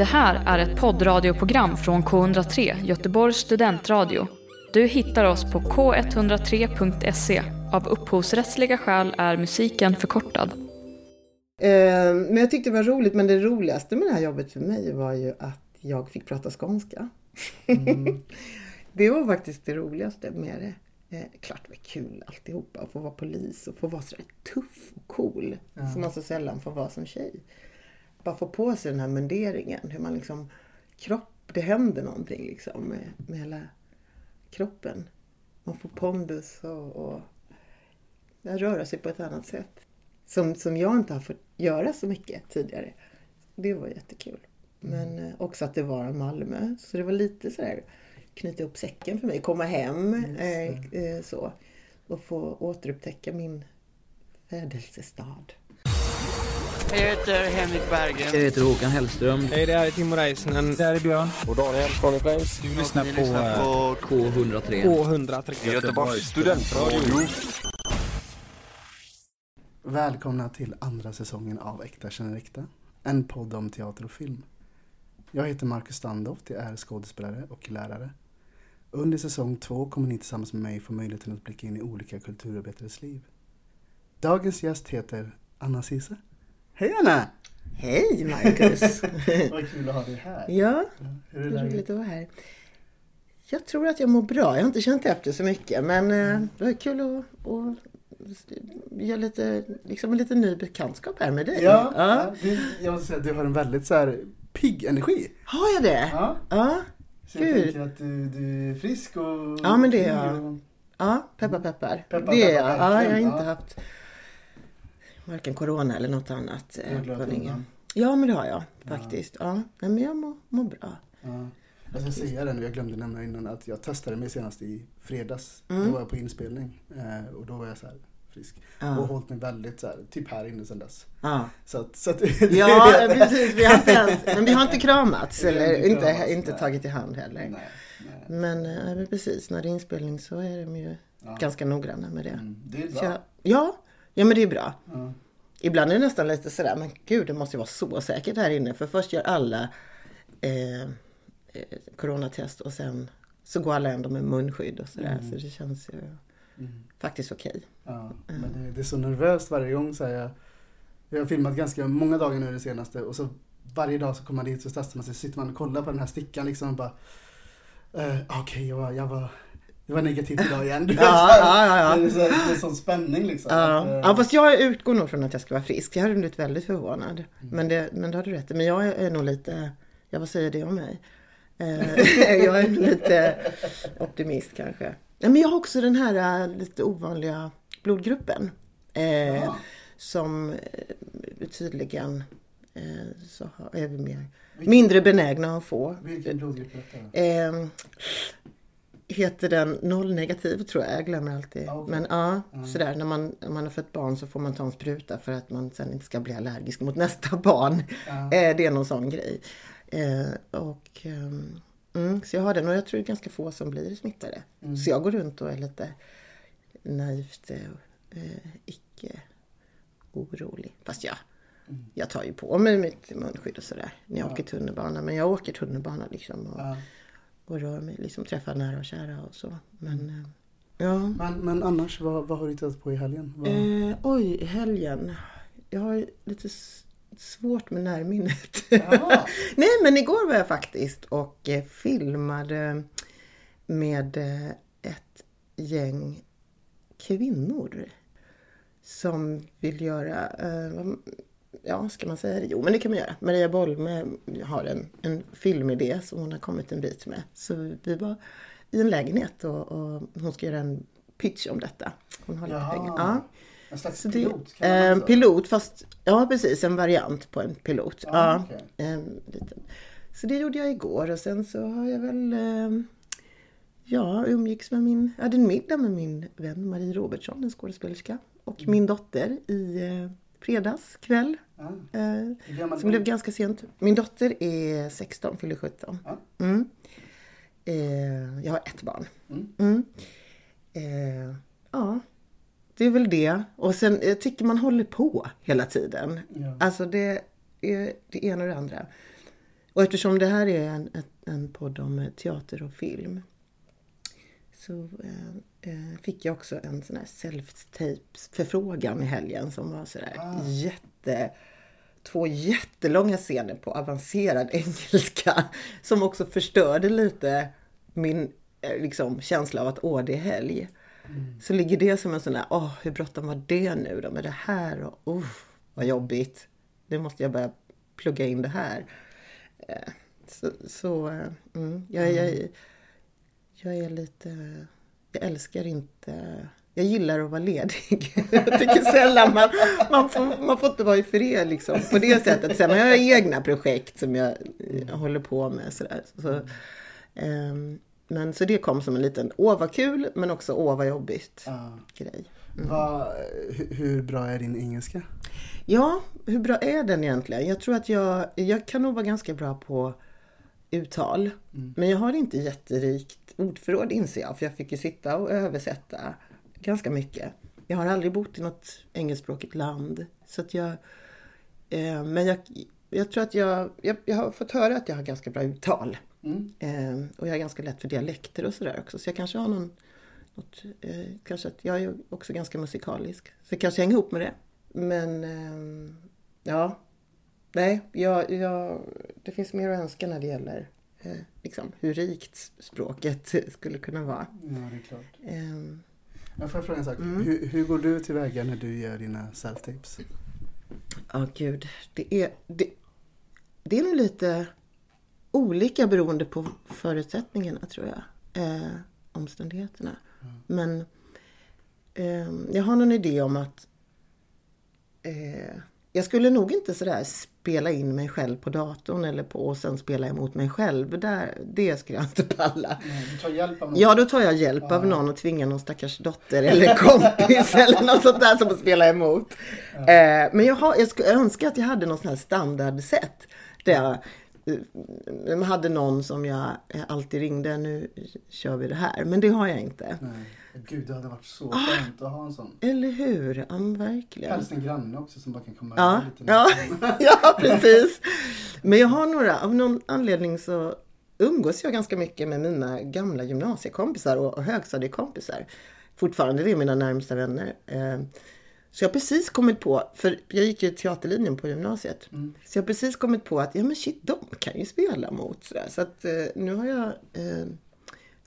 Det här är ett poddradioprogram från K103, Göteborgs studentradio. Du hittar oss på k103.se. Av upphovsrättsliga skäl är musiken förkortad. Eh, men jag tyckte det var roligt, men det roligaste med det här jobbet för mig var ju att jag fick prata skånska. Mm. det var faktiskt det roligaste med det. Eh, klart det var kul alltihopa, att få vara polis och få vara sådär tuff och cool. Ja. Som man så sällan får vara som tjej. Bara få på sig den här munderingen, hur man liksom kropp, det händer någonting liksom med, med hela kroppen. Man får pondus och, och röra sig på ett annat sätt. Som, som jag inte har fått göra så mycket tidigare. Det var jättekul. Men mm. också att det var Malmö. Så det var lite sådär knyta upp säcken för mig. Komma hem eh, eh, så. Och få återupptäcka min födelsestad. Jag heter Henrik Bergen. Jag heter Håkan Hellström. Hej, det här är Timo Räisänen. Det här är Björn. Och Daniel från Flames. Du lyssnar på, på K103. K103. Göteborgs studentradio. Välkomna till andra säsongen av Äkta känner äkta. En podd om teater och film. Jag heter Marcus Standoft, jag är skådespelare och lärare. Under säsong två kommer ni tillsammans med mig få möjligheten att blicka in i olika kulturarbetares liv. Dagens gäst heter Anna Cise. Hej Anna! Hej Marcus! Vad kul att ha dig här. Ja, Hur är det roligt att vara här. Jag tror att jag mår bra. Jag har inte känt efter så mycket men eh, mm. det var kul att, att göra lite, liksom en liten ny bekantskap här med dig. Ja, ja. Du, jag måste säga att du har en väldigt så här pigg energi. Har jag det? Ja. ja. Så jag Gud. tänker att du, du är frisk och... Ja, men det är jag. Och... Ja, peppar peppar. peppar det är jag. Ja, jag har inte haft varken corona eller något annat. Eh, ja, men det har jag faktiskt. Ja, ja. Nej, men jag mår, mår bra. Ja. Jag ska säga det nu, jag glömde nämna innan att jag testade mig senast i fredags. Mm. Då var jag på inspelning eh, och då var jag så här frisk. Ja. Och hållit mig väldigt så här, typ här inne sedan dess. Ja. Så att, så att, ja, precis. Vi har inte ens, men vi har inte kramats eller inte, inte, kramats, inte tagit i hand heller. Nej, nej. Men, äh, precis, när det är inspelning så är de ju ja. ganska noggranna med det. Mm, det är bra. Jag, ja, ja, men det är bra. Ja. Ibland är det nästan lite sådär, men gud det måste ju vara så säkert här inne. För först gör alla eh, eh coronatest och sen så går alla ändå med munskydd och sådär. Mm. Så det känns ju mm. faktiskt okej. Okay. Ja, men det, det, är så nervöst varje gång. Så jag, jag har filmat ganska många dagar nu det senaste och så varje dag så kommer man dit så testar man sig. Så sitter man och kollar på den här stickan liksom och bara uh, Okej, okay, jag, var, jag var det var negativt idag igen. Du ja, ja, ja, ja. Det är, så, det är sån spänning liksom. Ja. Att, uh... ja, fast jag utgår nog från att jag ska vara frisk. Jag hade blivit väldigt förvånad. Mm. Men, det, men det har du rätt Men jag är nog lite, ja vad säger det om mig? Eh, jag är lite optimist kanske. men jag har också den här lite ovanliga blodgruppen. Eh, som eh, tydligen eh, så är vi mer, mindre benägna att få. Vilken blodgrupp är eh, Heter den nollnegativ tror jag, jag glömmer alltid. Okay. Men ja, mm. sådär när man, när man har fött barn så får man ta en spruta för att man sen inte ska bli allergisk mot nästa barn. Mm. Det är någon sån grej. Eh, och, ehm, mm, så jag har den och jag tror det är ganska få som blir smittade. Mm. Så jag går runt och är lite naivt eh, eh, icke orolig. Fast ja, mm. jag tar ju på mig mitt munskydd och sådär när jag ja. åker tunnelbana. Men jag åker tunnelbana liksom och, ja. Och rör mig, liksom träffar nära och kära och så. Men, mm. Eh, ja. Men, men annars, vad, vad har du tittat på i helgen? Vad... Eh, oj, i helgen. Jag har lite svårt med närminnet. Nej, men igår var jag faktiskt och eh, filmade med eh, ett gäng kvinnor som vill göra, eh, ja ska man säga det? Jo men det kan man göra. Maria Bolme har en, en filmidé som hon har kommit en bit med. Så vi var i en lägenhet och, och hon ska göra en pitch om detta. Hon har lite pengar. Ja. En slags det, pilot? Kan man eh, pilot fast, ja precis en variant på en pilot. Ah, ja, okay. en liten. Så det gjorde jag igår och sen så har jag väl eh, Ja, umgicks med min, jag hade en middag med min vän Marie Robertsson, en skådespelerska. Och mm. min dotter i eh, fredags kväll. Ah. Eh, som blev ganska sent. Min dotter är 16, fyller 17. Ah. Mm. Eh, jag har ett barn. Mm. mm. Eh, ja, det är väl det. Och sen, jag tycker man håller på hela tiden. Ja. Alltså det är det ena och det andra. och eftersom det här är en, en podd om teater och film så eh, eh, fick jag också en sån här self-tapes förfrågan i helgen som var sådär jätte två jättelånga scener på avancerad engelska som också förstörde lite min eh, liksom, känsla av att åh, det är helg. Så ligger det som en sån där, åh, hur bråttom var det nu då med det här? Och, oh, vad jobbigt. Nu måste jag börja plugga in det här. Eh, Så, så mm, jag, jag, jag är lite, jag älskar inte jag gillar att vara ledig. Jag tycker sällan man, man, får, man får inte vara i fred liksom, på det sättet. Sen har jag egna projekt som jag, jag håller på med. Sådär. Så, ehm, men så det kom som en liten, åh vad kul, men också åh vad jobbigt Ja. grej. Vad- hur, hur bra är din engelska? Ja, hur bra är den egentligen? Jag tror att jag, jag kan nog vara ganska bra på uttal. Men jag har inte jätterikt ordförråd inser jag. För jag fick ju sitta och översätta ganska mycket. Jag har aldrig bott i något engelskspråkigt land. Så att jag, eh, men jag, jag tror att jag, jag, jag har fått höra att jag har ganska bra uttal. Eh, och jag är ganska lätt för dialekter och sådär också. Så jag kanske har någon, något, eh, kanske att jag är också ganska musikalisk. Så det kanske hänger ihop med det. Men ehm, ja, nej, jag, jag, det finns mer att önska när det gäller eh, liksom, hur rikt språket skulle kunna vara. Ja, det är klart. Ehm, Jag får fråga en sak. Mm. Hur, hur går du tillväga när du gör dina self-tapes? Ja, gud. Det är, det, det är nog lite olika beroende på förutsättningarna, tror jag. Eh, omständigheterna. Men ehm, jag har någon idé om att eh, jag skulle nog inte sådär spela in mig själv på datorn eller på och sen spela emot mig själv. Där, det skulle jag inte palla. Du tar hjälp av någon? Ja, då tar jag hjälp av någon och tvingar någon stackars dotter eller kompis eller något sånt där som att spela emot. Eh, men jag, har, jag skulle önska att jag hade någon sån här standardsätt. Där jag eh, hade någon som jag eh, alltid ringde, nu kör vi det här. Men det har jag inte. Nej. Gud, det hade varit så Ah. skönt att ha en sån. Eller hur? Ja, verkligen. Helst en granne också som bara kan komma Ja, lite. ja, ja, precis. Men jag har några, av någon anledning så umgås jag ganska mycket med mina gamla gymnasiekompisar och och högstadiekompisar. Fortfarande det är mina närmsta vänner. Eh, Så jag har precis kommit på, för jag gick ju teaterlinjen på gymnasiet. Så jag har precis kommit på att, ja men shit, de kan ju spela mot sådär. Så att eh, nu har jag eh,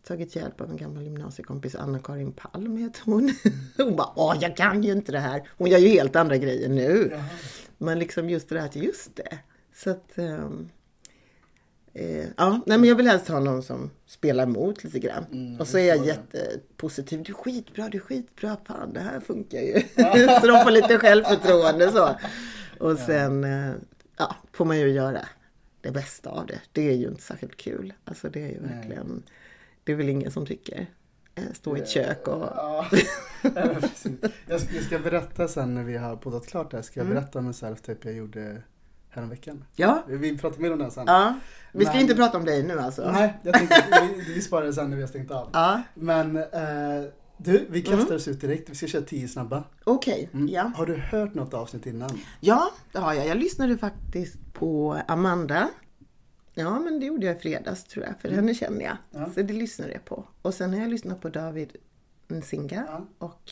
tagit hjälp av en gammal gymnasiekompis, Anna-Karin Palm heter hon. Hon bara, åh jag kan ju inte det här. Hon gör ju helt andra grejer nu. Men liksom just det att, just det. Så att, ehm, eh, ja, nej men jag vill helst ha någon som spelar emot lite grann. och så är jag jättepositiv, du är skitbra, du är skitbra, fan det här funkar ju. så de får lite självförtroende så. Och sen, eh, ja, får man ju göra det bästa av det. Det är ju inte särskilt kul. Alltså det är ju verkligen, det är väl ingen som tycker. Eh, Stå i ett kök och... Ja. Jag ska, berätta sen när vi har poddat klart det här. Ska jag Mm. berätta om en self-tape jag gjorde häromveckan. Ja, Vi pratar mer om den sen. ja. Vi ska Men- inte prata om dig nu alltså. Nej, jag tänkte vi, vi sparar det sen när vi har stängt av. Ja, Men eh, du, vi kastar Mm. oss ut direkt. Vi ska köra tio snabba. okej. Mm. Ja. Har du hört något avsnitt innan? Ja, det har jag. Jag lyssnade faktiskt på Amanda. Ja, men det gjorde jag i fredags tror jag, för henne känner jag. Ja. Så det lyssnade jag på. Och sen har jag lyssnat på David Nzinga Ja. och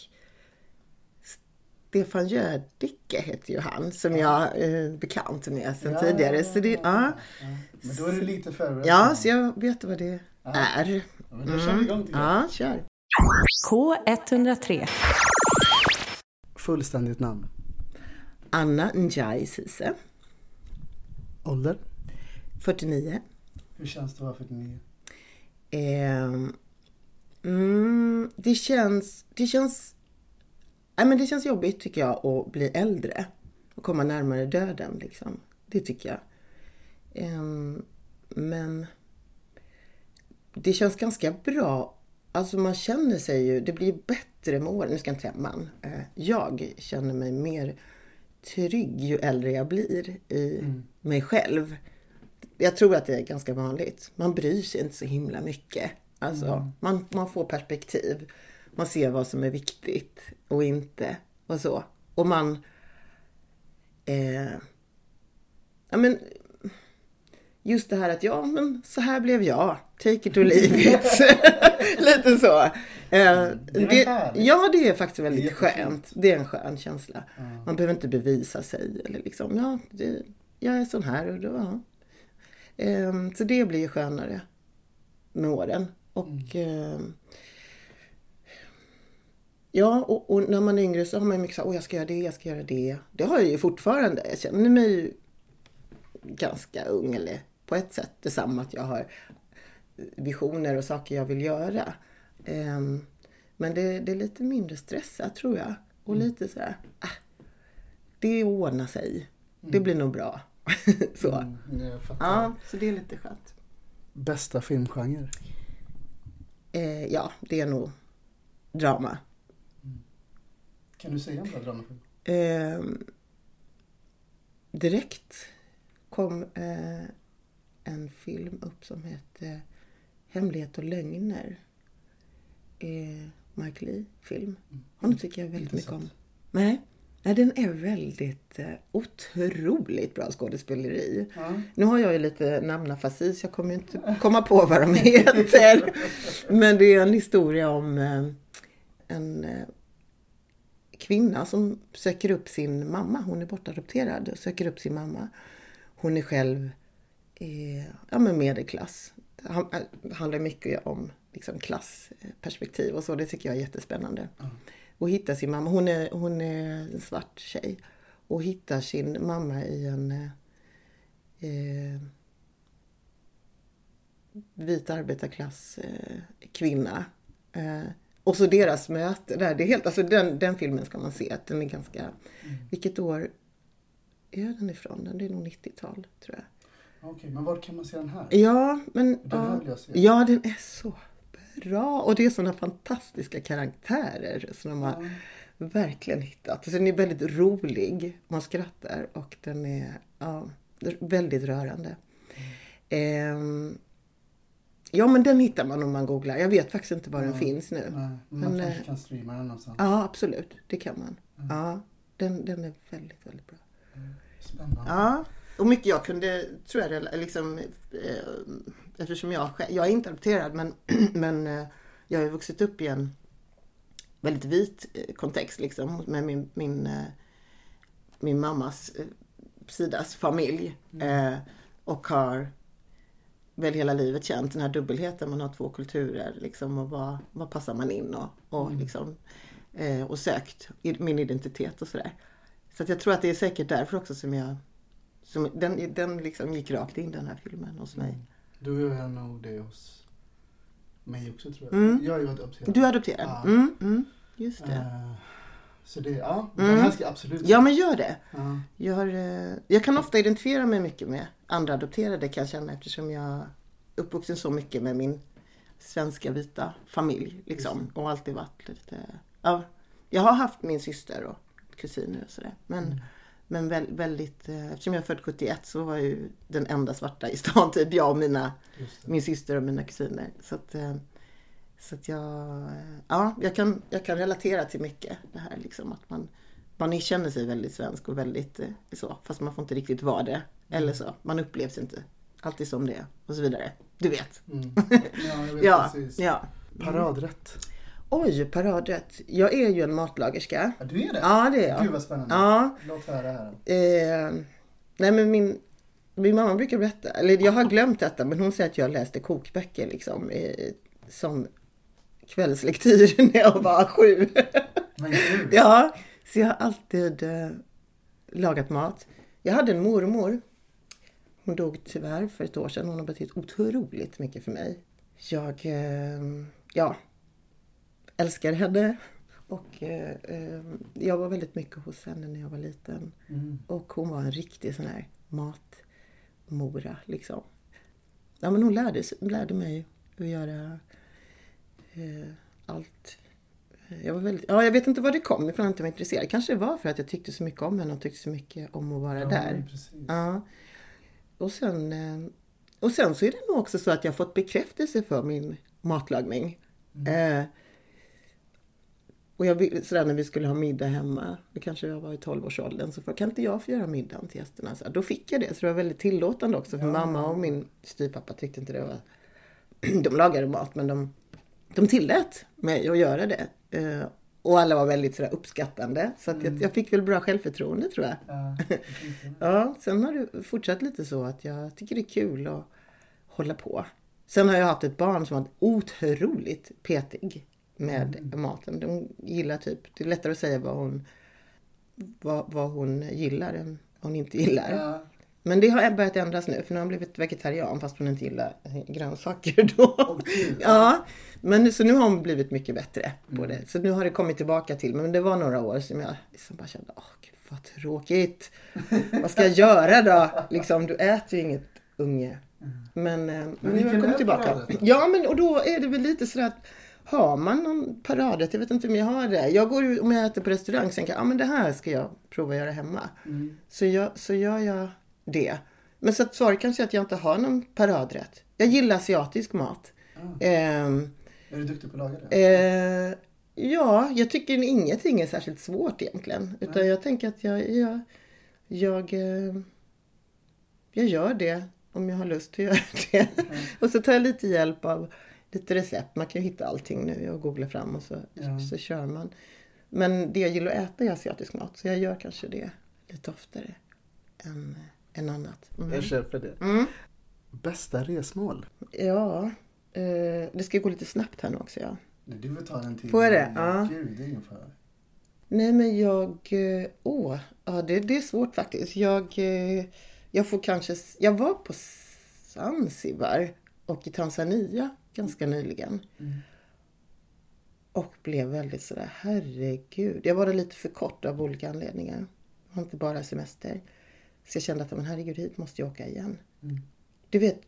Stefan Jödicke heter ju han, som jag är bekant med sedan tidigare. Så det, ja. Men då är du lite förberedd. ja, så jag vet vad det är. Ja, men då kör vi igång till det. Ja, kör. K103. Fullständigt namn. Anna Njai Cise, Ålder? 49. Hur känns det att vara 49? Ehm, mm, det känns... Det känns... Nej, men det känns jobbigt tycker jag att bli äldre. Och komma närmare döden liksom. Det tycker jag. Ehm, men det känns ganska bra. Alltså man känner sig ju, det blir bättre med åren. Nu ska jag inte säga man. Eh, Jag känner mig mer trygg ju äldre jag blir i mig själv. Jag tror att det är ganska vanligt. Man bryr sig inte så himla mycket. Alltså, man, man får perspektiv. Man ser vad som är viktigt och inte. Och så. Och man... Eh, ja, men, just det här att ja, men så här blev jag. Take it or leave it. Lite så. Eh, det, ja, det är faktiskt väldigt jättefint. skönt. Det är en skön känsla. Man behöver inte bevisa sig. Eller liksom, ja, det, jag är sån här och då, ja. Ehm, så det blir ju skönare med åren. Och ehm, Ja, och, och när man är yngre så har man ju mycket så här, åh jag ska göra det, jag ska göra det. Det har jag ju fortfarande. Jag känner mig ju ganska ung, eller på ett sätt detsamma att jag har visioner och saker jag vill göra. Ehm, men det, det är lite mindre stressat tror jag. Och lite så här, ah, det ordnar sig. Det blir nog bra. så. Mm. Ja, så det är lite skönt. Bästa filmgenre? Eh, ja, det är nog drama. Kan du säga en bra dramafilm? Ehm, direkt kom eh, en film upp som hette Hemlighet och lögner. Eh, Mike Lee-film. Honom tycker jag väldigt mycket om. Nej. Nej, den är väldigt eh, otroligt bra skådespeleri. Nu har jag ju lite namnafasi så jag kommer inte komma på vad de heter. Men det är en historia om eh, en eh, kvinna som söker upp sin mamma. Hon är bortadopterad och söker upp sin mamma. Hon är själv eh, ja, men medelklass. Det det handlar mycket om liksom, klassperspektiv och så. Det tycker jag är jättespännande. Och hitta sin mamma. Hon är, hon är en svart tjej. Och hittar sin mamma i en eh, eh, vit arbetarklass eh, kvinna. Eh, och så deras möte där. Det är helt, alltså den, den filmen ska man se. Att den är ganska... Vilket år är den ifrån? Den är nog 90-tal tror jag. Okej, men var kan man se den här? Ja, men... Den här ja, vill jag se. ja, den är så bra. Och det är sådana fantastiska karaktärer som de har verkligen hittat. Så den är väldigt rolig. Man skrattar och den är ja, väldigt rörande. Ehm, ja, men den hittar man om man googlar. Jag vet faktiskt inte var den finns nu. Nej, men man Men, kanske eh, kan streama den någonstans. Ja, absolut. Det kan man. Ja, den, den är väldigt, väldigt bra. Spännande. Ja, och mycket jag kunde, tror jag, liksom, eh, eftersom jag själv, jag är inte adopterad men, men eh, jag har ju vuxit upp i en väldigt vit kontext liksom med min, min, min mammas sidas familj. Eh, och har väl hela livet känt den här dubbelheten, man har två kulturer liksom och vad, vad passar man in och, och liksom eh, och sökt min identitet och sådär. Så att jag tror att det är säkert därför också som jag som, den, den liksom gick rakt in den här filmen hos mig. Du är nog det hos mig också tror jag. Mm. Jag är ju adopterad. Du är adopterad? Ja. Mm, mm, just det. Eh, Så det, ja, Mm. den här ska jag absolut Ja men gör det. Ja. Jag, har, eh, jag kan ofta identifiera mig mycket med andra adopterade kan jag känna eftersom jag är uppvuxen så mycket med min svenska vita familj. Liksom, och alltid varit lite... Ja, jag har haft min syster och kusiner och sådär. Men, men väl, väldigt... eh, Eftersom jag är född 71 så var jag ju den enda svarta i stan. Typ jag och mina, min syster och mina kusiner. Så att, eh, så att jag... eh, Ja, jag kan, jag kan relatera till mycket. Det här liksom att man... Man känner sig väldigt svensk och väldigt eh, så. Fast man får inte riktigt vara det. Eller så. Man upplevs inte alltid som det. Och så vidare. Du vet. Mm. Ja, jag vet Ja, precis. ja. Paradrätt. Oj, paradrätt. Jag är ju en matlagerska. Ja, du är det? Ja, det är jag. Gud vad spännande. Ja. Låt höra här. Eh, nej men min, min mamma brukar berätta, eller jag har glömt detta, men hon säger att jag läste kokböcker liksom eh, som kvällslektyr när jag var sju. Men gud. ja, så jag har alltid eh, lagat mat. Jag hade en mormor. Hon dog tyvärr för ett år sedan. Hon har betytt otroligt mycket för mig. Jag, eh, ja, älskar henne. Och eh, eh, jag var väldigt mycket hos henne när jag var liten. Mm. Och hon var en riktig sån här matmora liksom. Ja men hon lärde, lärde mig att göra allt. Jag var väldigt, ja jag vet inte var det kom ifrån att jag var intresserad. Kanske det var för att jag tyckte så mycket om henne och tyckte så mycket om att vara Ja, där. precis. Ja. Och sen, eh, och sen så är det nog också så att jag fått bekräftelse för min matlagning. Eh, Och jag, sådär när vi skulle ha middag hemma, det kanske jag var i 12-årsåldern, så frågade, kan inte jag få göra middagen till gästerna? Så då fick jag det, så det var väldigt tillåtande också. För mamma och min styvpappa tyckte inte det var... De lagade mat, men de, de tillät mig att göra det. Eh, Och alla var väldigt sådär uppskattande. Så att jag, jag fick väl bra självförtroende tror jag. Ja, sen har det fortsatt lite så att jag tycker det är kul att hålla på. Sen har jag haft ett barn som var otroligt petig med maten. De gillar typ, det är lättare att säga vad hon, vad, vad hon gillar än vad hon inte gillar. Men det har börjat ändras nu för nu har hon blivit vegetarian fast hon inte gillar grönsaker då. ja, men så nu har hon blivit mycket bättre på det. Så nu har det kommit tillbaka till men det var några år som jag liksom bara kände, åh gud vad tråkigt. vad ska jag göra då? Liksom, du äter ju inget unge. Men, eh, men nu har jag kommit tillbaka. Ja, men och då är det väl lite sådär att har man någon paradrätt, jag vet inte om jag har det. Jag går om jag äter på restaurang, sen kan jag, ja men det här ska jag prova att göra hemma. Så, jag, så gör jag det. Men så att svaret kanske är att jag inte har någon paradrätt. Jag gillar asiatisk mat. Ehm, Är du duktig på att laga det? Eh, ja, jag tycker ingenting är särskilt svårt egentligen. Utan jag tänker att jag, jag, jag, eh, jag gör det om jag har lust att göra det. och så tar jag lite hjälp av lite recept. Man kan ju hitta allting nu och googla fram och så, Ja. så kör man. Men det jag gillar att äta är asiatisk mat. Så jag gör kanske det lite oftare än, än annat. Mm. Jag köper det. Mm. Bästa resmål? Ja, eh, det ska gå lite snabbt här nu också. Ja. Du får ta den till. Får jag det? Ja. Gud, det är ingen fara. Nej men jag, eh, åh, ja det, det är svårt faktiskt. Jag, eh, jag får kanske, jag var på Zanzibar och i Tanzania ganska nyligen. Och blev väldigt sådär, herregud. Jag var där lite för kort av olika anledningar. Det var inte bara semester. Så jag kände att, men herregud, hit måste jag åka igen. Du vet,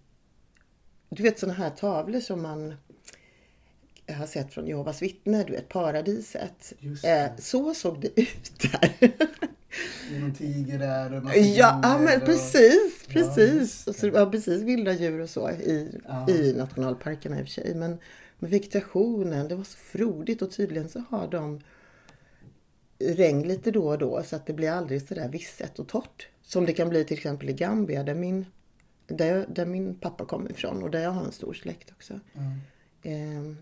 du vet sådana här tavlor som man har sett från Jehovas vittne, du vet paradiset. Det. Eh, så såg det ut där. Det är någon tiger där och ja, ja, men och- precis, Ja, precis. och så, ja, precis vilda djur och så i, Ja. i nationalparkerna i och för sig. Men med vegetationen, det var så frodigt och tydligen så har de regn lite då och då så att det blir aldrig så där visset och torrt. Som det kan bli till exempel i Gambia där min, där, där min pappa kommer ifrån och där jag har en stor släkt också. Ehm,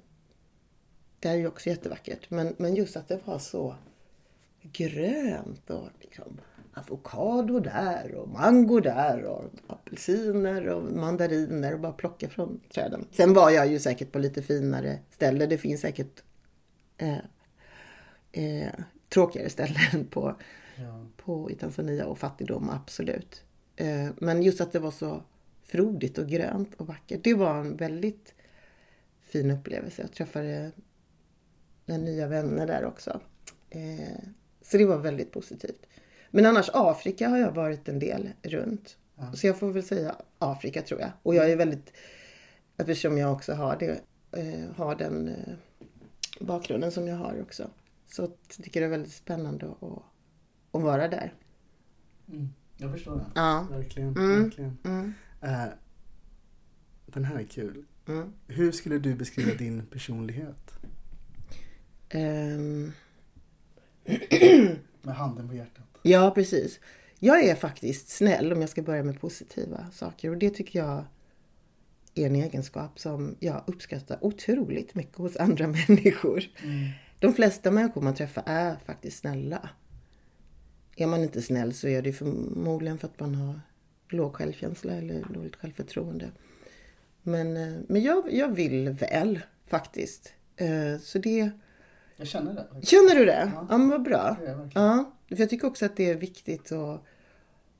det är ju också jättevackert. Men, men just att det var så grönt och liksom avokado där och mango där och apelsiner och mandariner och bara plocka från träden. Sen var jag ju säkert på lite finare ställen. Det finns säkert eh, eh, tråkigare ställen på, på, i Tanzania och fattigdom, absolut. Eh, men just att det var så frodigt och grönt och vackert. Det var en väldigt fin upplevelse. Jag träffade nya vänner där också. Eh, så det var väldigt positivt. Men annars Afrika har jag varit en del runt. Så jag får väl säga Afrika tror jag. Och jag är väldigt, eftersom jag också har, det, eh, har den eh, bakgrunden som jag har också. Så tycker jag det är väldigt spännande att, att vara där. Mm, jag förstår det. Ja. Verkligen. Mm. verkligen. Mm. Eh, den här är kul. Mm. Hur skulle du beskriva din personlighet? Ehm, Med handen på hjärtat. Ja, precis. Jag är faktiskt snäll om jag ska börja med positiva saker och det tycker jag är en egenskap som jag uppskattar otroligt mycket hos andra människor. De flesta människor man träffar är faktiskt snälla. Är man inte snäll så är det förmodligen för att man har låg självkänsla eller dåligt självförtroende. Men, eh, men jag, jag vill väl faktiskt. Eh, Så det... Jag känner det. Känner du det? Ja, men vad bra. Ja, för jag tycker också att det är viktigt att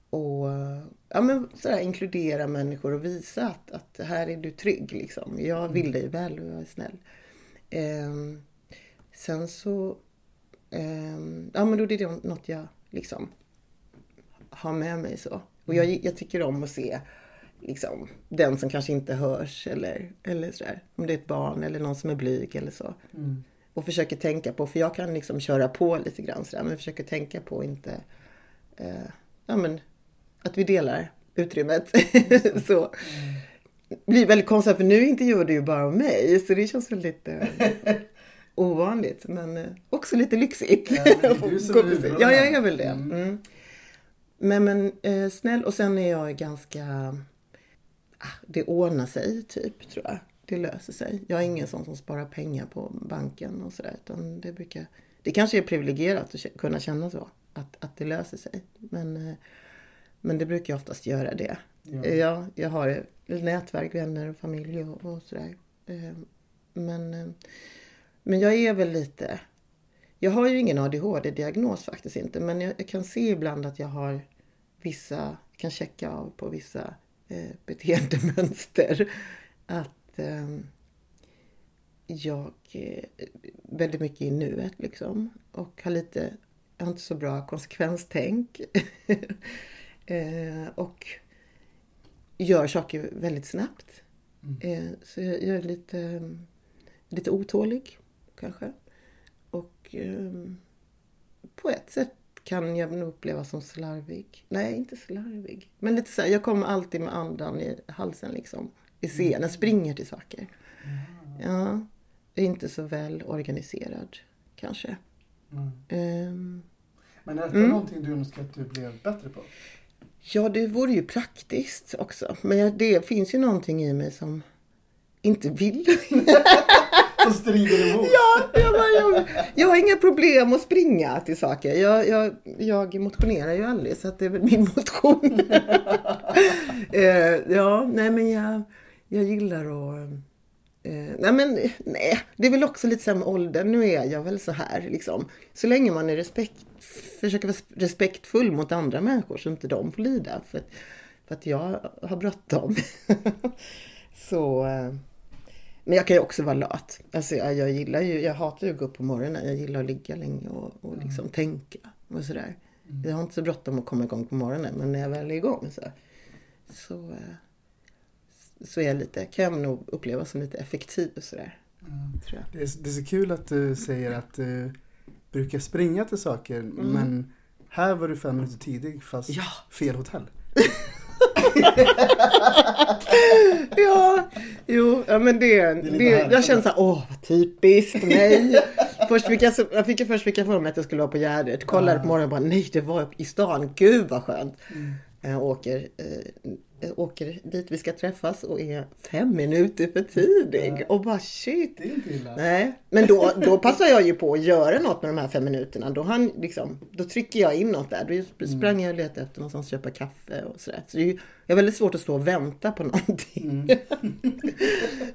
och, ja, men sådär, inkludera människor och visa att, att här är du trygg. Liksom. Jag vill dig väl och jag är snäll. Ehm, sen så, ehm, ja men då är det något jag liksom har med mig så. Och jag, jag tycker om att se liksom, den som kanske inte hörs eller, eller sådär. Om det är ett barn eller någon som är blyg eller så. Och försöker tänka på, för jag kan liksom köra på lite grann sådär, men försöker tänka på inte, eh, ja men, att vi delar utrymmet. så. Det blir väldigt konstigt, för nu intervjuar du ju bara mig, så det känns väldigt... Eh, ovanligt men eh, också lite lyxigt. Ja, men det är du som är ja, jag är väl det. Mm. Men, men eh, snäll och sen är jag ganska... Ah, det ordnar sig typ tror jag. Det löser sig. Jag är ingen sån som sparar pengar på banken och sådär. Utan det brukar... Det kanske är privilegierat att kunna känna så. Att, att det löser sig. Men, eh, men det brukar jag oftast göra det. Ja. Ja, jag har nätverk, vänner och familj och, och sådär. Eh, Men, eh, men jag är väl lite... Jag har ju ingen ADHD-diagnos faktiskt inte. Men jag, jag kan se ibland att jag har vissa... kan checka av på vissa eh, beteendemönster. Att eh, jag är väldigt mycket i nuet liksom. Och har lite... Jag har inte så bra konsekvenstänk. eh, och gör saker väldigt snabbt. Eh, så jag, jag är lite, lite otålig kanske. Och eh, på ett sätt kan jag nog uppleva som slarvig. Nej, inte slarvig. Men lite så här, jag kommer alltid med andan i halsen liksom. I scenen, springer till saker. Ja, är inte så väl organiserad kanske. Ehm, Men är detta Mm. någonting du önskar att du blev bättre på? Ja, det vore ju praktiskt också. Men det finns ju någonting i mig som inte vill. Som strider emot? ja, jag, har inga problem att springa till saker. Jag, jag, jag motionerar ju aldrig så att det är väl min motion. eh, ja, nej men jag, jag gillar att... Eh, nej men nej, det är väl också lite så här med åldern. Nu är jag väl så här liksom. Så länge man är respekt, försöker vara respektfull mot andra människor så inte de får lida. För, att- för att jag har bråttom. så... Eh, men jag kan ju också vara lat. Alltså jag, jag gillar ju, jag hatar ju att gå upp på morgonen. Jag gillar att ligga länge och, och liksom tänka och sådär. Jag har inte så bråttom att komma igång på morgonen men när jag väl är igång så, så, eh, så är jag lite, kan jag nog uppleva som lite effektiv och sådär. Tror jag. Det är, det är så kul att du säger att du brukar springa till saker men här var du fem minuter tidig fast Ja. fel hotell. Ja, jo, ja men det, det härligt. jag känner såhär, åh vad typiskt mig. först fick jag, jag fick först fick jag för mig att jag skulle vara på Gärdet. Kollade på morgonen och bara, nej det var i stan, gud vad skönt. Jag åker, eh, åker dit vi ska träffas och är fem minuter för tidig. Och bara shit. Det är inte illa. Nej, men då, då passar jag ju på att göra något med de här fem minuterna. Då, han, liksom, då trycker jag in något där. Då sprang jag och letade efter någonstans att köpa kaffe och sådär. Så det är ju jag har väldigt svårt att stå och vänta på någonting.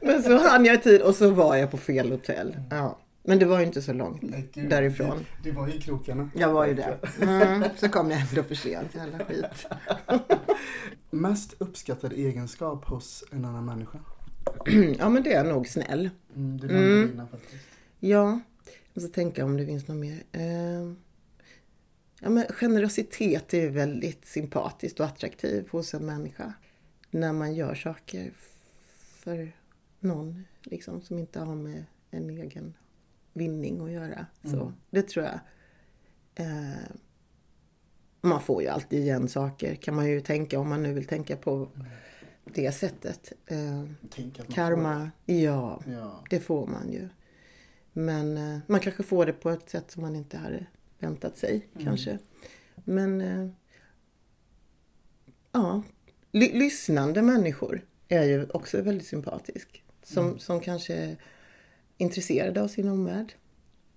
men så hann jag i tid och så var jag på fel hotell. Ja. Men det var ju inte så långt Nej, gud, därifrån. Du, du var ju i krokarna. Jag var ju där. Mm, så kom jag ändå för sent. Jävla skit. Mest uppskattad egenskap hos en annan människa? Ja men det är nog snäll. Mm, du inte dina faktiskt. Ja, jag ska tänka om det finns något mer. Eh, ja, men generositet är väldigt sympatiskt och attraktivt hos en människa. När man gör saker för någon liksom, som inte har med en egen vinning att göra. Så, det tror jag. Eh, man får ju alltid igen saker kan man ju tänka om man nu vill tänka på det sättet. Eh, karma, ja. får- Ja. Det får man ju. Men eh, man kanske får det på ett sätt som man inte hade väntat sig kanske. Men eh, ja, Ly- lyssnande människor är ju också väldigt sympatisk. Som, som kanske är intresserade av sin omvärld.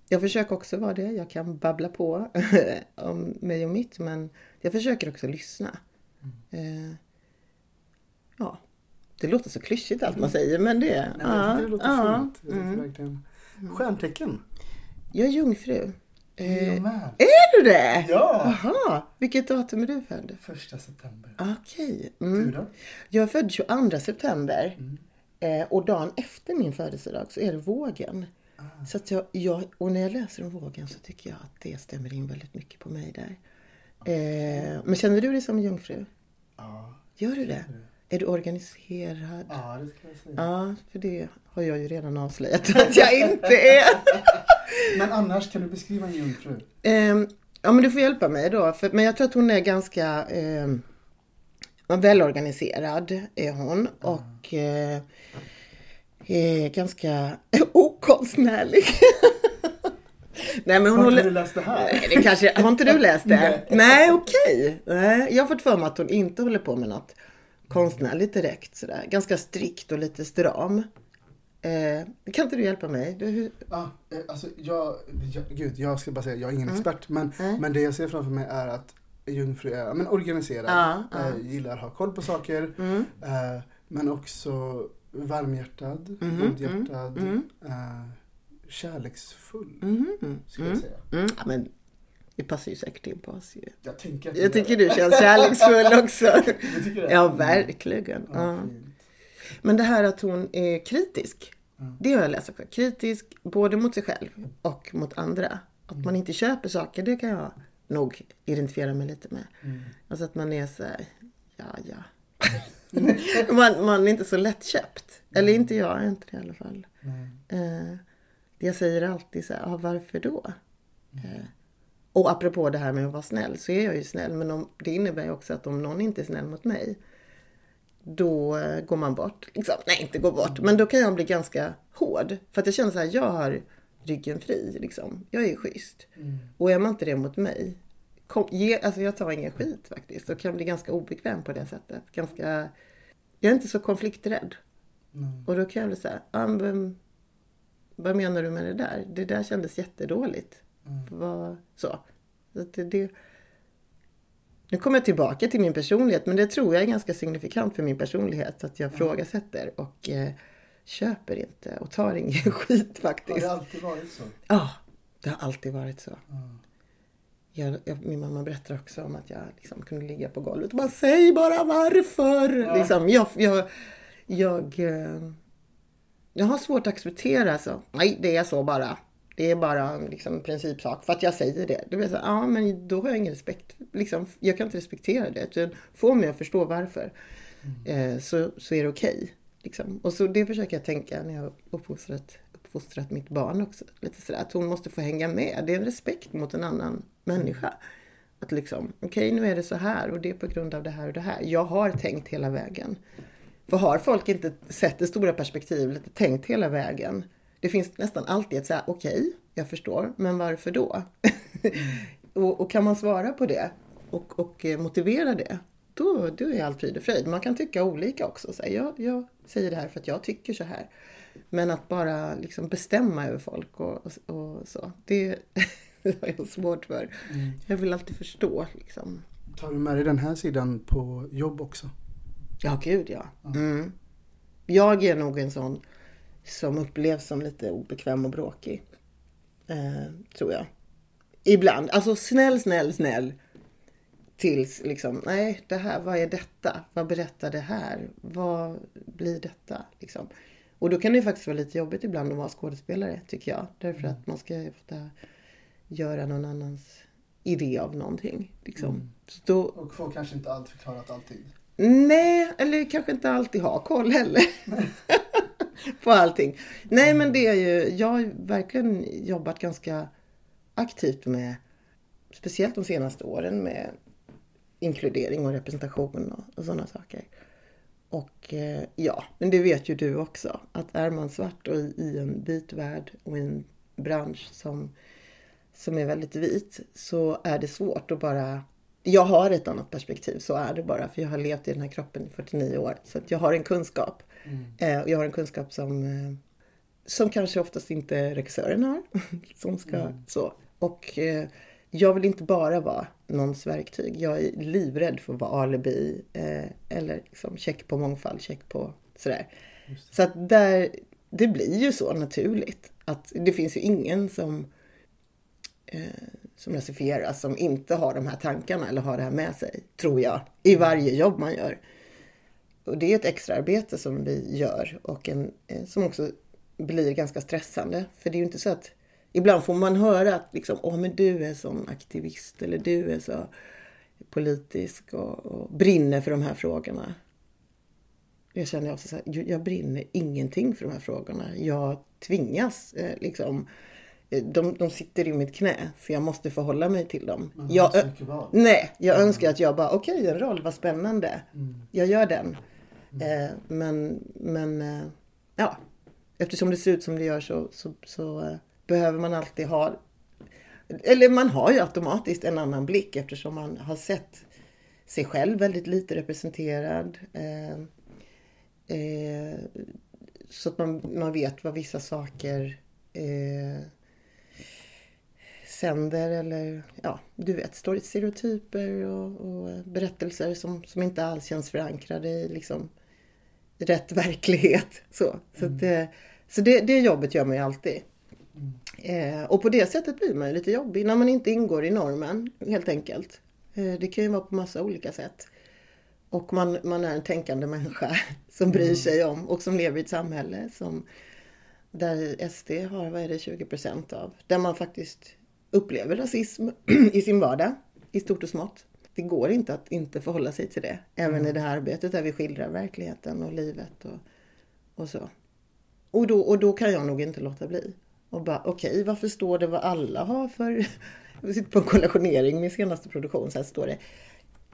Jag försöker också vara det. Jag kan babbla på om mig och mitt men jag försöker också lyssna. Eh, ja, det låter så klyschigt allt man säger men det är... Tycker det låter ja, fint. Mm. verkligen. Stjärntecken? Jag är jungfru. Eh, är du det? Ja! Jaha, vilket datum är du född? Första september. Okej. Du Mm. då? Jag är född 22 september. Eh, och dagen efter min födelsedag så är det vågen. Så att jag, jag, och när jag läser om vågen så tycker jag att det stämmer in väldigt mycket på mig där. Eh, men känner du dig som jungfru? Ja. Gör du det? Är du organiserad? Ja, det ska jag säga. Ja, för det har jag ju redan avslöjat att jag inte är. Men annars, kan du beskriva en jungfru? Ehm, ja men du får hjälpa mig då. För, men jag tror att hon är ganska ehm, välorganiserad. Är hon. Och eh, är ganska okonstnärlig. Nej, men hon Har håller... inte du läst det här? Nej, det kanske... Har inte du läst det? Nej. Nej, okej. Nej, Jag har fått för mig att hon inte håller på med något konstnärligt direkt sådär. Ganska strikt och lite stram. Eh, kan inte du hjälpa mig? Du. Ja, eh, alltså jag, jag, gud, jag ska bara säga, jag är ingen expert, men, Nej. men det jag ser framför mig är att jungfru är men organiserad, Ja, ja. Eh, gillar att ha koll på saker, Mm. eh, men också varmhjärtad, Mhm, godhjärtad, mm, mm. eh, kärleksfull, Mhm, skulle mm. jag säga. Mm. Ja, men det passar ju säkert in på oss ju. Jag tänker att Jag tycker du känns kärleksfull också. Du tycker det? Ja, verkligen. Ja. Men det här att hon är kritisk, Mm. det har jag läst också. Kritisk både mot sig själv och mot andra. Att man inte köper saker, det kan jag nog identifiera mig lite med. Mm. Alltså att man är så här, ja ja. man, man är inte så lättköpt. Eller inte jag, är inte det i alla fall. Eh, jag säger alltid så här, ah, varför då? Eh, och apropå det här med att vara snäll så är jag ju snäll. Men om, det innebär ju också att om någon inte är snäll mot mig då eh, går man bort. Liksom. Nej, inte gå bort. Men då kan jag bli ganska hård. För att jag känner så här, jag har ryggen fri. Liksom. Jag är schysst. Och är man inte det mot mig, kom, ge, alltså jag tar ingen skit faktiskt. Och kan bli ganska obekväm på det sättet. Ganska, jag är inte så konflikträdd. Och då kan jag bli så här, ah, vad menar du med det där? Det där kändes jättedåligt. Vad, så. så det, det, nu kommer jag tillbaka till min personlighet, men det tror jag är ganska signifikant för min personlighet. Att jag frågasätter och eh, köper inte och tar ingen skit Har faktiskt. det alltid varit så? Ja, det har alltid varit så. Jag, jag, min mamma berättar också om att jag liksom kunde ligga på golvet och bara säg bara varför. Liksom, jag, jag, jag, eh, jag har svårt att acceptera så. Nej, det är så bara. Det är bara liksom, en principsak. För att jag säger det. Blir jag så, ja men då har jag ingen respekt. Liksom, jag kan inte respektera det. Utan få mig att förstå varför. Eh, så, så är det okej liksom. Och så det försöker jag tänka när jag har uppfostrat, uppfostrat mitt barn också. Lite sådär, att hon måste få hänga med. Det är en respekt mot en annan människa. Att liksom, okej nu är det så här och det är på grund av det här och det här. Jag har tänkt hela vägen. För har folk inte sett det stora perspektivet och tänkt hela vägen. Det finns nästan alltid ett så här, okej, jag förstår, men varför då? och, och kan man svara på det och, och eh, motivera det, då, då är allt frid och fröjd. Man kan tycka olika också. Så här, jag, jag säger det här för att jag tycker så här. Men att bara liksom bestämma över folk och, och, och så, det har jag svårt för. Jag vill alltid förstå liksom. Tar du med dig den här sidan på jobb också? Ja, gud ja. Mm. Jag är nog en sån som upplevs som lite obekväm och bråkig. Eh, tror jag. Ibland. Alltså snäll, snäll, snäll. Tills liksom, nej, det här, vad är detta? Vad berättar det här? Vad blir detta? Liksom. Och då kan det faktiskt vara lite jobbigt ibland att vara skådespelare, tycker jag. Därför att man ska ofta göra någon annans idé av någonting. Liksom. Så då, Och får kanske inte allt förklarat alltid. Nej, eller kanske inte alltid ha koll heller. på allting. Nej, men det är ju, jag har verkligen jobbat ganska aktivt med, speciellt de senaste åren med inkludering och representation och, och sådana saker. Och eh, ja, men det vet ju du också, att är man svart och i, i en vit värld och i en bransch som, som är väldigt vit så är det svårt att bara jag har ett annat perspektiv, så är det bara. För jag har levt i den här kroppen i 49 år. Så jag har en kunskap. Eh, och jag har en kunskap som, eh, som kanske oftast inte regissören har. som ska, så. Och eh, jag vill inte bara vara någons verktyg. Jag är livrädd för att vara alibi. Eh, eller liksom check på mångfald, check på sådär. Så att där, det blir ju så naturligt. Att det finns ju ingen som eh, som rasifieras som inte har de här tankarna eller har det här med sig, tror jag, i varje jobb man gör. Och det är ett extraarbete som vi gör och en, eh, som också blir ganska stressande. För det är ju inte så att ibland får man höra att liksom, åh men du är sån aktivist eller du är så politisk och, och brinner för de här frågorna. Jag känner också så här, jag- brinner ingenting för de här frågorna. Jag tvingas eh, liksom de, de sitter i mitt knä, så jag måste förhålla mig till dem. Har Jag, nej, jag önskar att jag bara, okej, en roll, vad spännande. Jag gör den. Eh, men, men eh, ja, eftersom det ser ut som det gör så, så, så eh, behöver man alltid ha eller man har ju automatiskt en annan blick eftersom man har sett sig själv väldigt lite representerad. Eh, eh, så att man, man vet vad vissa saker eh, sänder eller ja, du vet, stereotyper och, och berättelser som, som inte alls känns förankrade i liksom rätt verklighet. Så, så, att, eh, så det, det jobbet gör man ju alltid. Eh, och på det sättet blir man ju lite jobbig när man inte ingår i normen helt enkelt. Eh, det kan ju vara på massa olika sätt. Och man, man är en tänkande människa som bryr sig om och som lever i ett samhälle som där SD har, vad är det, 20 procent av. Där man faktiskt upplever rasism i sin vardag, i stort och smått. Det går inte att inte förhålla sig till det. Även i det här arbetet där vi skildrar verkligheten och livet och, och så. Och då, och då kan jag nog inte låta bli. Och bara, okej, okay, varför står det vad alla har för... Jag sitter på en kollationering, min senaste produktion, så här står det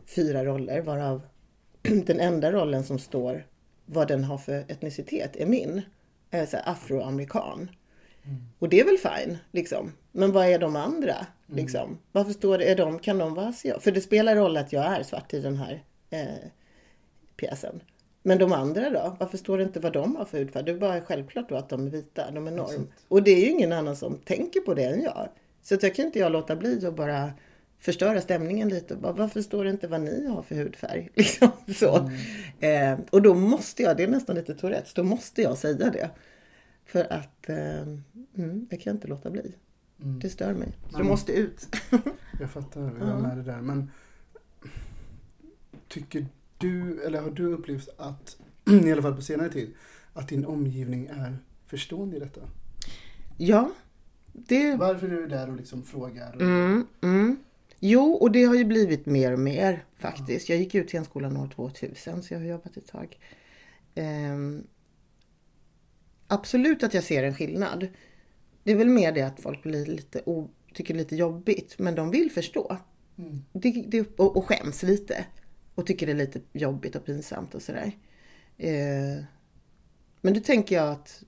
fyra roller varav den enda rollen som står vad den har för etnicitet är min. Är så afroamerikan. Mm. Och det är väl fine, liksom. Men vad är de andra? Mm. Liksom? Varför står det, är de, kan de vara asiater? För det spelar roll att jag är svart i den här eh, pjäsen. Men de andra då? Varför står det inte vad de har för hudfärg? Det är bara självklart då att de är vita, de är norm. Och det är ju ingen annan som tänker på det än jag. Så att jag kan inte jag låta bli att bara förstöra stämningen lite. Bara, varför står det inte vad ni har för hudfärg? Liksom så. Mm. Eh, och då måste jag, det är nästan lite Tourettes, då måste jag säga det. För att eh, mm, jag kan inte låta bli. Mm. Det stör mig. Så det måste ut. jag fattar, jag är med det där. Men tycker du, eller har du upplevt att, i alla fall på senare tid, att din omgivning är förstående i detta? Ja. Det... Varför är du där och liksom frågar? Mm, mm. Jo, och det har ju blivit mer och mer faktiskt. Jag gick ut scenskolan år 2000 så jag har jobbat ett tag. Um, absolut att jag ser en skillnad. Det är väl mer det att folk blir lite tycker det är lite jobbigt men de vill förstå. Mm. Det, det, och, och skäms lite. Och tycker det är lite jobbigt och pinsamt och sådär. Eh, men då tänker jag att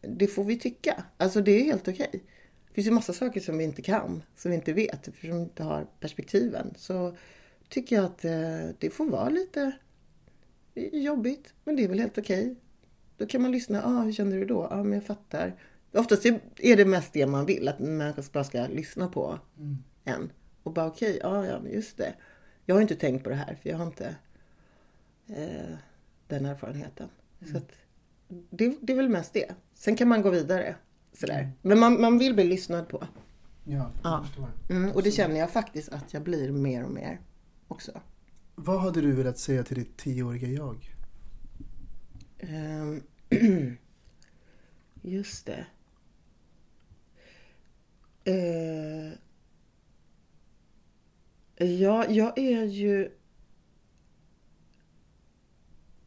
det får vi tycka. Alltså det är helt okej. Okay. Det finns ju massa saker som vi inte kan, som vi inte vet, eftersom vi inte har perspektiven. Så tycker jag att eh, det får vara lite jobbigt, men det är väl helt okej. Okay. Då kan man lyssna. Ah, hur känner du då? Ja, ah, men jag fattar. Oftast är det mest det man vill, att en människa bara ska lyssna på mm. en. Och bara okej, okay, ah, ja, just det. Jag har inte tänkt på det här, för jag har inte eh, den erfarenheten. Mm. Så att, det, det är väl mest det. Sen kan man gå vidare. Sådär. Mm. Men man, man vill bli lyssnad på. Ja, förstår. Mm, och det känner jag faktiskt att jag blir mer och mer också. Vad hade du velat säga till ditt tioåriga jag? Um, just det. Uh, ja, jag är ju...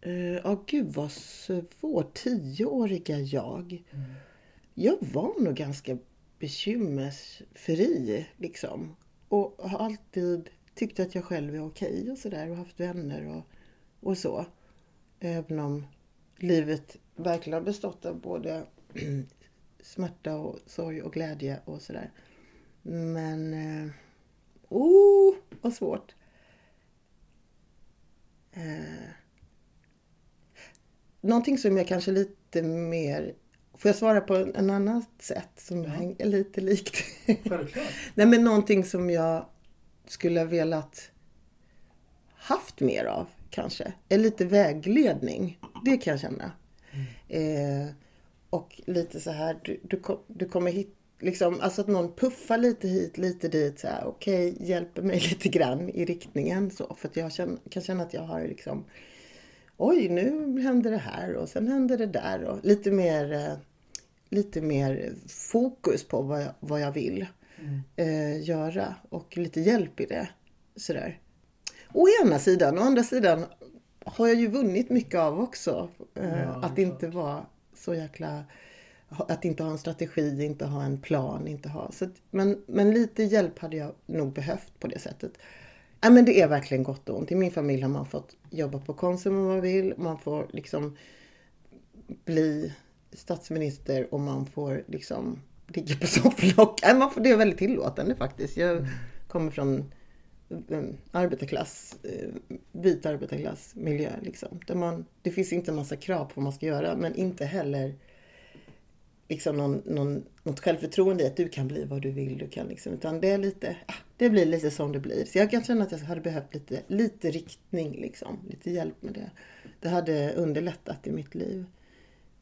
Ja, uh, oh, gud vad svårt. Tioåriga jag. Mm jag var nog ganska bekymmersfri liksom. Och har alltid tyckt att jag själv är okej och sådär och haft vänner och, och så. Även om livet verkligen har bestått av både smärta och sorg och glädje och sådär. Men... Eh, oh, vad svårt. Eh, någonting som jag kanske lite mer Får jag svara på en annat sätt som ja. är lite likt? Nej men någonting som jag skulle ha velat haft mer av kanske. Är lite vägledning. Det kan jag känna. Mm. Eh, och lite så här, du, du, du kommer hit, liksom, alltså att någon puffar lite hit, lite dit. så Okej, okay, hjälper mig lite grann i riktningen. Så, för att jag känner, kan känna att jag har liksom oj, nu händer det här och sen händer det där. Och lite mer, eh, lite mer fokus på vad jag, vad jag vill mm. eh, göra och lite hjälp i det. Sådär. Å ena sidan, å andra sidan har jag ju vunnit mycket av också. Eh, ja, att inte vara så jäkla att inte ha en strategi, inte ha en plan, inte ha... Så att, men, men lite hjälp hade jag nog behövt på det sättet. Ja, men det är verkligen gott och ont. I min familj har man fått jobba på Konsum om man vill. Man får liksom bli statsminister och man får liksom ligga på sofflock. Man får, det är väldigt tillåtande faktiskt. Jag kommer från eh, arbetarklass, eh, vit arbetarklass miljö liksom. Där man, det finns inte en massa krav på vad man ska göra men inte heller liksom någon, någon, något självförtroende i att du kan bli vad du vill. Du kan liksom, utan det är lite, ah, det blir lite som det blir. Så jag kan känna att jag hade behövt lite, lite riktning liksom. Lite hjälp med det. Det hade underlättat i mitt liv.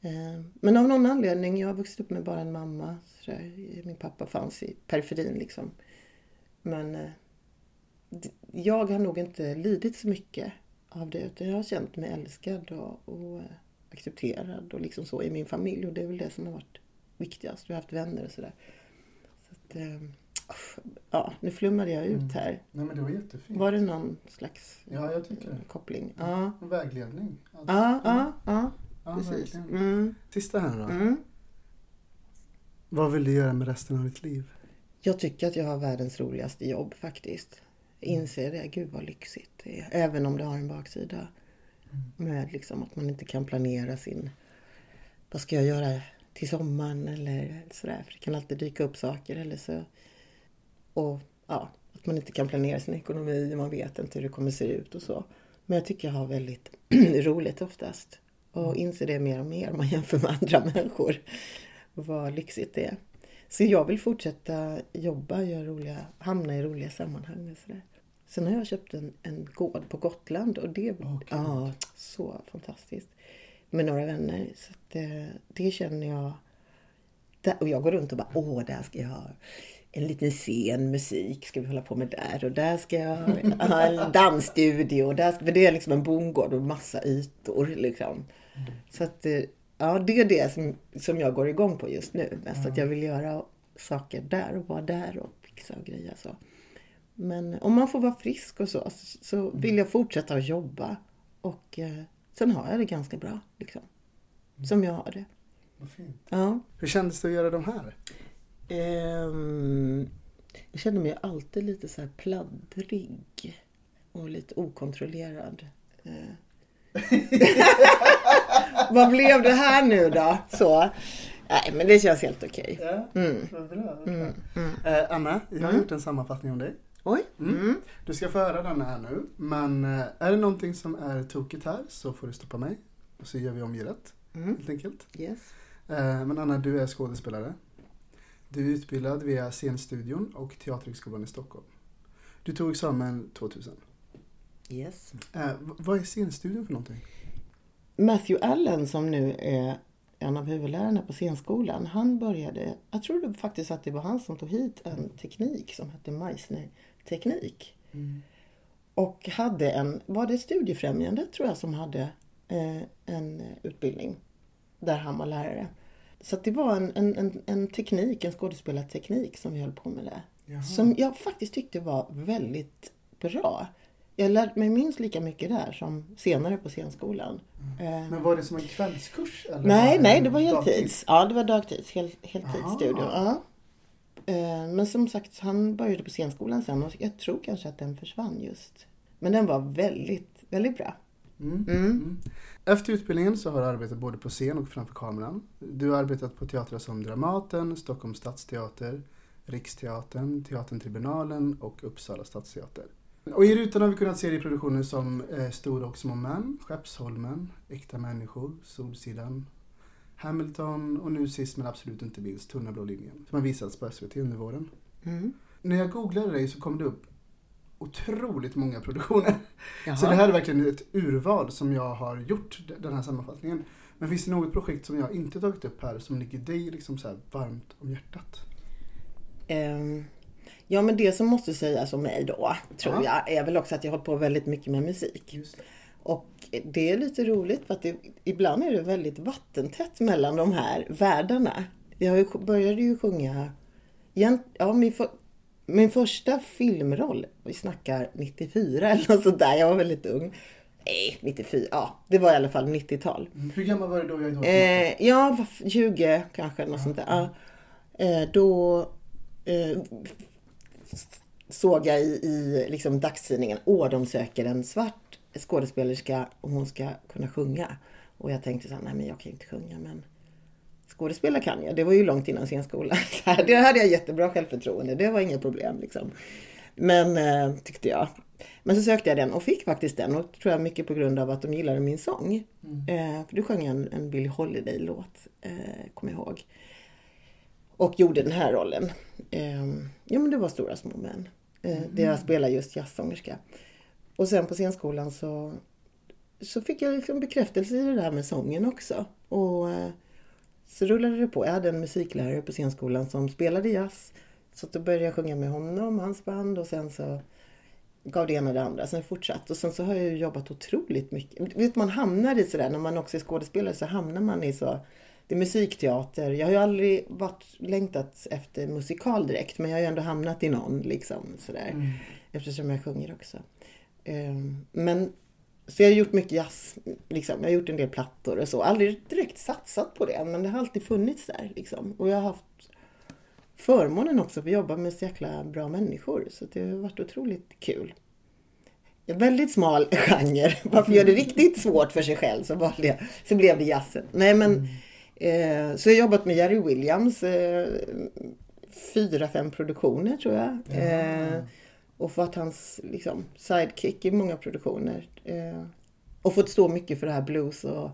Eh, men av någon anledning, jag har vuxit upp med bara en mamma. Så där, min pappa fanns i periferin liksom. Men eh, jag har nog inte lidit så mycket av det. Utan jag har känt mig älskad och, och eh, accepterad och liksom så i min familj. Och det är väl det som har varit viktigast. Jag har haft vänner och sådär. Så att, eh, uff, ja, nu flummade jag ut här. Nej men det var jättefint. Var det någon slags Ja, jag tycker det. koppling? Ja, En vägledning. Alltså, ja, ja, ja ja, precis. Mm, Sista här då. mm. Vad vill du göra med resten av ditt liv? Jag tycker att jag har världens roligaste jobb faktiskt. Jag inser det. Gud vad lyxigt det är. Även om det har en baksida. Med liksom att man inte kan planera sin... Vad ska jag göra till sommaren eller sådär. För det kan alltid dyka upp saker eller så. Och ja, att man inte kan planera sin ekonomi. Man vet inte hur det kommer se ut och så. Men jag tycker jag har väldigt roligt oftast. Och inser det mer och mer om man jämför med andra människor. Vad lyxigt det är. Så jag vill fortsätta jobba, göra roliga, hamna i roliga sammanhang och sådär. Sen har jag köpt en, en gård på Gotland och det ja, så fantastiskt. Med några vänner. Så att, eh, det känner jag. Där, och jag går runt och bara, åh, där ska jag ha en liten scen, musik ska vi hålla på med där och där ska jag ha en dansstudio. Där ska, för det är liksom en bondgård och massa ytor liksom. Så att, eh, ja, det är det som, som jag går igång på just nu. Mest att jag vill göra saker där och vara där och fixa och greja så. Men om man får vara frisk och så, så vill jag fortsätta att jobba. Och eh, sen har jag det ganska bra, liksom. Som jag har det. Vad fint. Ja. Hur kändes det att göra de här? Ehm, jag kände mig alltid lite så här pladdrig. Och lite okontrollerad. Eh. Vad blev det här nu då? Så. Nej, men det känns helt okej. Ja, Mm. vad bra. Vad bra. Mm, mm. Eh, Anna, jag har Mm. gjort en sammanfattning om dig. Oj. Mm. Mm. Du ska få höra den här nu. Men eh, är det någonting som är tokigt här så får du stoppa mig. Och så gör vi om rätt, Mm. helt enkelt. Yes. Eh, Men Anna, du är skådespelare. Du är utbildad via Scenstudion och Teaterhögskolan i Stockholm. Du tog examen 2000. Yes. Eh, vad är Scenstudion för någonting? Matthew Allen som nu är en av huvudlärarna på scenskolan. Han började, jag tror faktiskt att det var han som tog hit en teknik som hette Meissner-teknik. Och hade en, var det studiefrämjande tror jag som hade eh, en utbildning där han var lärare. Så att det var en, en, en, en teknik, en skådespelarteknik som vi höll på med där. Jaha. Som jag faktiskt tyckte var väldigt bra. Jag lärde mig minst lika mycket där som senare på scenskolan. Eh, Men var det som en kvällskurs? Eller Nej, nej, det var dagtid? heltids. Ja, det var dagtids. Hel, heltidsstudio. Ja. Eh, Men som sagt, han började på scenskolan sen och jag tror kanske att den försvann just. Men den var väldigt, väldigt bra. Mm. Mm. Mm. Efter utbildningen så har du arbetat både på scen och framför kameran. Du har arbetat på teatrar som Dramaten, Stockholms stadsteater, Riksteatern, Teatern Tribunalen och Uppsala stadsteater. Och i rutan har vi kunnat se dig i produktioner som eh, Stora och små män, Skeppsholmen, Äkta människor, Solsidan, Hamilton och nu sist men absolut inte minst Tunna blå linjen som har visats på SVT under våren. Mm. När jag googlade dig så kom det upp otroligt många produktioner. Jaha. Så det här är verkligen ett urval som jag har gjort, den här sammanfattningen. Men finns det något projekt som jag inte tagit upp här som ligger dig liksom så här varmt om hjärtat? Ehm, Ja, men det som måste sägas om mig då, tror Ja. jag, är väl också att jag har hållit på väldigt mycket med musik. Och det är lite roligt för att det, ibland är det väldigt vattentätt mellan de här världarna. Jag började ju sjunga, ja, min, för, min första filmroll, vi snackar 94 eller något sånt där, jag var väldigt ung. Nej, 94, ja, det var i alla fall 90-tal. Hur gammal var du då? Jag Eh, ja, vad- 20 kanske, något sånt där. Ja. Eh, då eh, såg jag i, i liksom dagstidningen, åh de söker en svart skådespelerska och hon ska kunna sjunga. Och jag tänkte så här, nej men jag kan inte sjunga men skådespela kan jag. Det var ju långt innan scenskolan. Det hade jag jättebra självförtroende. Det var inget problem liksom. Men eh, tyckte jag. Men så sökte jag den och fick faktiskt den och tror jag mycket på grund av att de gillade min sång. Eh, för du sjöng jag en, en Billie Holiday-låt, eh, kommer jag ihåg. Och gjorde den här rollen. Eh, ja men det var Stora små män. Eh, Där jag spelade just jazzsångerska. Och sen på scenskolan så, så fick jag liksom bekräftelse i det där med sången också. Och eh, så rullade det på. Jag hade en musiklärare på scenskolan som spelade jazz. Så då började jag sjunga med honom, hans band och sen så gav det ena det andra. Sen fortsatt. Och sen så har jag ju jobbat otroligt mycket. Vet, man hamnar i sådär, när man också är skådespelare så hamnar man i så det är musikteater. Jag har ju aldrig varit längtat efter musikal direkt men jag har ju ändå hamnat i någon liksom sådär. Mm. Eftersom jag sjunger också. Ehm, Men så jag har gjort mycket jazz. Liksom. Jag har gjort en del plattor och så. Aldrig direkt satsat på det men det har alltid funnits där. Liksom. Och jag har haft förmånen också att jobba med så jäkla bra människor. Så det har varit otroligt kul. En väldigt smal genre. Varför gör det riktigt svårt för sig själv så, valde jag, så blev det jazzen. Nej men eh, Så jag har jobbat med Jerry Williams. Eh, fyra, fem produktioner tror jag. Eh, och fått hans liksom, sidekick i många produktioner. Eh, och fått stå mycket för det här blues och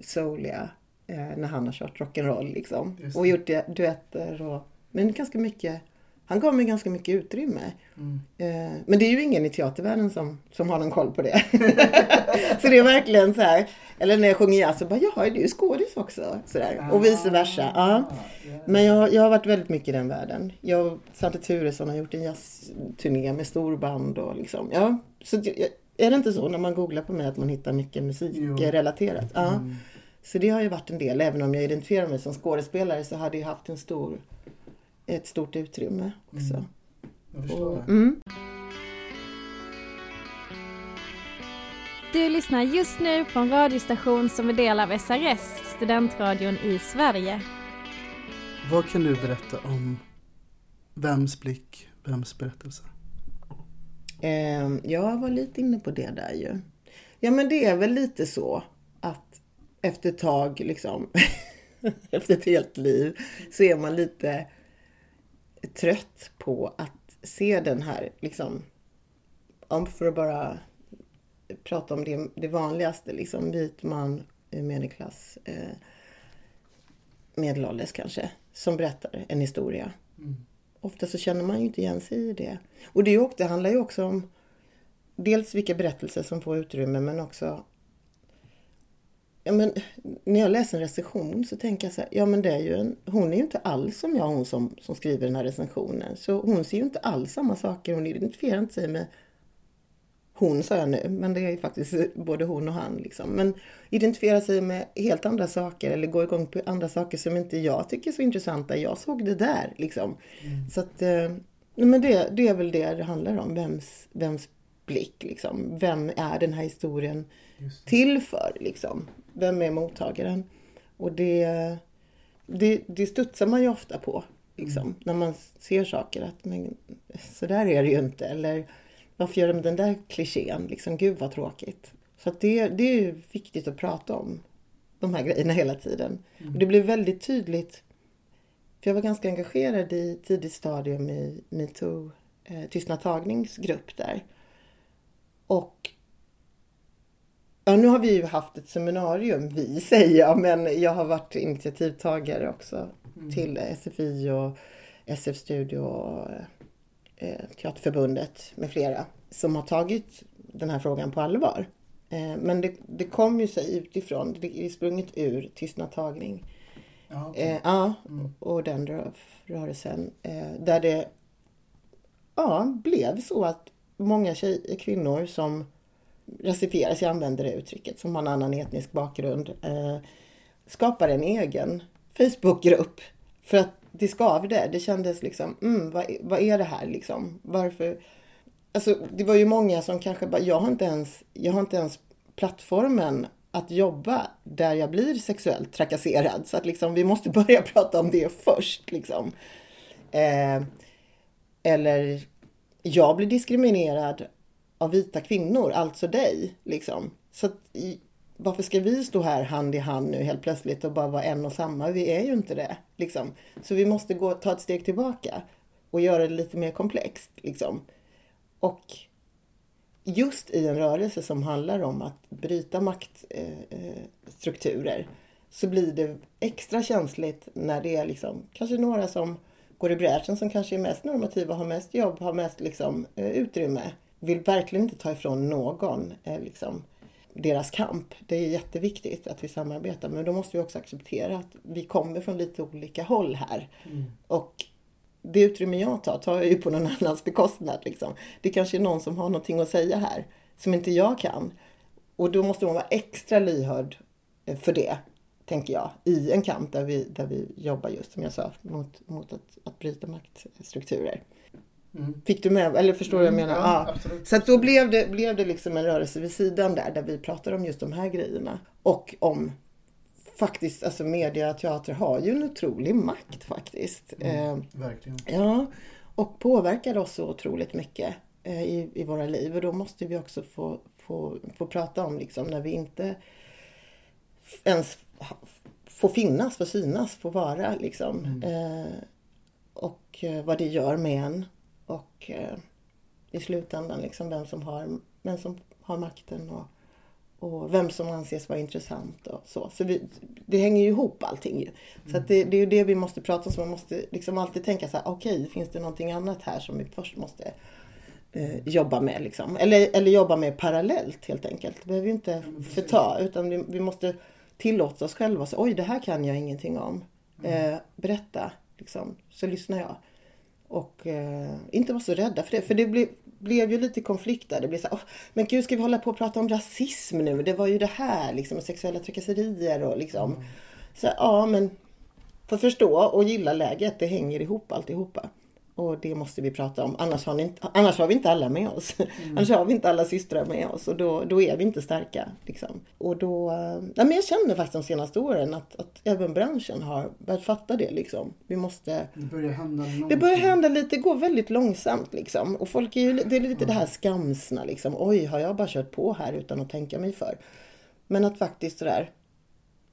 souliga eh, när han har kört rock'n'roll liksom. Och gjort du- duetter och men ganska mycket han gav mig ganska mycket utrymme. Eh, men det är ju ingen i teatervärlden som, som har någon koll på det. så det är verkligen så här, eller när jag sjunger jazz så bara, jaha, är du skådis också? Så där. Och vice versa. Ja. Men jag, jag har varit väldigt mycket i den världen. Jag och Svante Turesson har gjort en jazzturné med storband och liksom, ja. Så är det inte så när man googlar på mig att man hittar mycket musikrelaterat? Ja. Så det har ju varit en del, även om jag identifierar mig som skådespelare så hade jag haft en stor, ett stort utrymme också. Jag förstår det. Mm. Du lyssnar just nu på en radiostation som är del av SRS, studentradion i Sverige. Vad kan du berätta om vems blick, vems berättelse? Eh, jag var lite inne på det där ju. Ja men det är väl lite så att efter ett tag, liksom, efter ett helt liv, så är man lite trött på att se den här, liksom, om för att bara prata om det, det vanligaste, liksom vit man, medelklass, eh, medelålders kanske, som berättar en historia. Ofta så känner man ju inte igen sig i det. Och det, också, det handlar ju också om dels vilka berättelser som får utrymme men också Ja, men, när jag läser en recension så tänker jag så här, ja men det är ju en, hon är ju inte alls som jag, hon som, som skriver den här recensionen. Så hon ser ju inte alls samma saker, hon identifierar inte sig med hon sa jag nu, men det är faktiskt både hon och han. Liksom. Men identifierar sig med helt andra saker eller går igång på andra saker som inte jag tycker är så intressanta. Jag såg det där liksom. Så att, eh, men det, det är väl det det handlar om. Vems, vems blick liksom. Vem är den här historien till för liksom? Vem är mottagaren? Och det, det, det studsar man ju ofta på. Liksom, När man ser saker att men, så där är det ju inte. Eller varför gör de den där klichén? Liksom, Gud vad tråkigt. Så det, det är ju viktigt att prata om de här grejerna hela tiden. Och det blev väldigt tydligt. För jag var ganska engagerad i tidigt stadium i metoo, eh, tystnad tagningsgrupp där. Och Ja, nu har vi ju haft ett seminarium, vi säger jag, men jag har varit initiativtagare också till SFI och SF Studio och eh, Teaterförbundet med flera som har tagit den här frågan på allvar. Eh, men det, det kom ju sig utifrån, det är sprunget ur tystnad tagning. Ja, okej. Eh, ja, och den rö- rörelsen. Eh, där det ja, blev så att många tjej, kvinnor som rasifieras, jag använder det uttrycket, som har en annan etnisk bakgrund, eh, skapar en egen Facebookgrupp. För att det skavde. Det kändes liksom, mm, vad, vad är det här liksom? Varför? Alltså, det var ju många som kanske bara, jag har inte ens, jag har inte ens plattformen att jobba där jag blir sexuellt trakasserad. Så att liksom, vi måste börja prata om det först. Liksom. Eh, eller, jag blir diskriminerad av vita kvinnor, alltså dig. Liksom. Så att, varför ska vi stå här hand i hand nu helt plötsligt och bara vara en och samma? Vi är ju inte det. Liksom. Så vi måste gå, ta ett steg tillbaka och göra det lite mer komplext. Liksom. Och just i en rörelse som handlar om att bryta maktstrukturer så blir det extra känsligt när det är liksom, kanske några som går i bräschen som kanske är mest normativa, har mest jobb, har mest liksom, eh, utrymme. Vill verkligen inte ta ifrån någon eh, liksom, deras kamp. Det är jätteviktigt att vi samarbetar men då måste vi också acceptera att vi kommer från lite olika håll här. Mm. Och det utrymme jag tar, tar jag ju på någon annans bekostnad. Liksom. Det kanske är någon som har någonting att säga här som inte jag kan. Och då måste man vara extra lyhörd eh, för det, tänker jag, i en kamp där vi, där vi jobbar just som jag sa mot, mot att, att bryta maktstrukturer. Mm. Fick du med, eller förstår du vad jag Mm, menar? ja, Ja. absolut. Så att då blev det, blev det liksom en rörelse vid sidan där, där vi pratar om just de här grejerna. Och om faktiskt, alltså media och teater har ju en otrolig makt faktiskt. Mm, Eh, verkligen. Ja, och påverkar oss så otroligt mycket eh, i, i våra liv. Och då måste vi också få, få, få prata om liksom när vi inte ens får finnas, får synas, får vara liksom. Eh, och eh, vad det gör med en. Och eh, i slutändan liksom vem som har, vem som har makten och, och vem som anses vara intressant och så. Så vi, det hänger ju ihop allting ju. Så det, det är ju det vi måste prata om. Så man måste liksom alltid tänka så här, okej, finns det någonting annat här som vi först måste eh, jobba med liksom. Eller, eller jobba med parallellt helt enkelt. Det behöver ju inte förta, utan vi, vi måste tillåta oss själva. Så, Oj, det här kan jag ingenting om. Eh, berätta, liksom, så lyssnar jag. Och eh, inte vara så rädda för det. För det blev, blev ju lite konflikt där. Det blev så här, "Åh, men gud ska vi hålla på och prata om rasism nu? Det var ju det här, liksom, sexuella trakasserier och liksom. Så ja, men för att förstå och gilla läget, det hänger ihop alltihopa. Och det måste vi prata om. Annars har, inte, annars har vi inte alla med oss. Annars har vi inte alla systrar med oss och då, då är vi inte starka. Liksom. Och då, eh, ja, men jag känner faktiskt de senaste åren att, att även branschen har börjat fatta det. Liksom. Vi måste Det börjar hända någonting. det börjar hända lite, det går väldigt långsamt liksom. Och folk är ju, det är lite det här skamsna liksom. Oj, har jag bara kört på här utan att tänka mig för? Men att faktiskt sådär,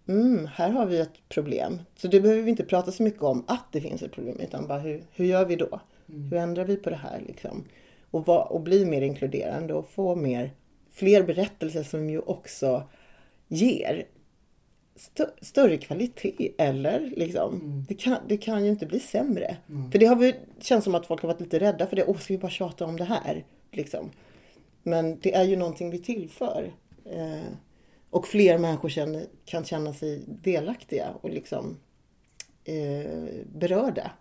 mm, här har vi ett problem. Så det behöver vi inte prata så mycket om att det finns ett problem, utan bara hur, hur gör vi då? Hur ändrar vi på det här liksom? Och, va, och bli mer inkluderande och få mer, fler berättelser som ju också ger stö- större kvalitet eller liksom. Det, kan, det kan ju inte bli sämre. För det har vi, känns som att folk har varit lite rädda för det. Åh, ska vi bara tjata om det här? Liksom. Men det är ju någonting vi tillför. Eh, och fler människor känner, kan känna sig delaktiga och liksom eh, berörda.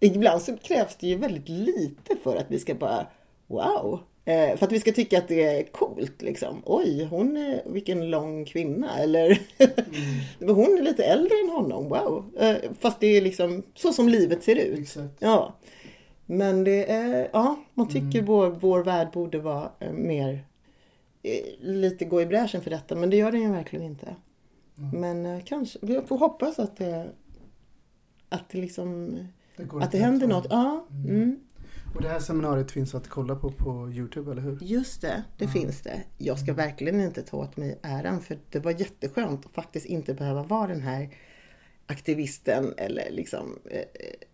Ibland så krävs det ju väldigt lite för att vi ska bara wow. Eh, för att vi ska tycka att det är coolt liksom. Oj, hon är, vilken lång kvinna. Eller hon är lite äldre än honom. Wow. Eh, fast det är liksom så som livet ser ut. Exakt. Ja. Men det är, ja, man tycker vår, vår värld borde vara eh, mer, lite gå i bräschen för detta, men det gör den ju verkligen inte. Men eh, kanske, vi får hoppas att det, att det liksom, Det att det händer något. Ja, mm. Och det här seminariet finns att kolla på på Youtube, eller hur? just det, det finns det. Jag ska verkligen inte ta åt mig äran, för det var jätteskönt att faktiskt inte behöva vara den här aktivisten eller liksom eh,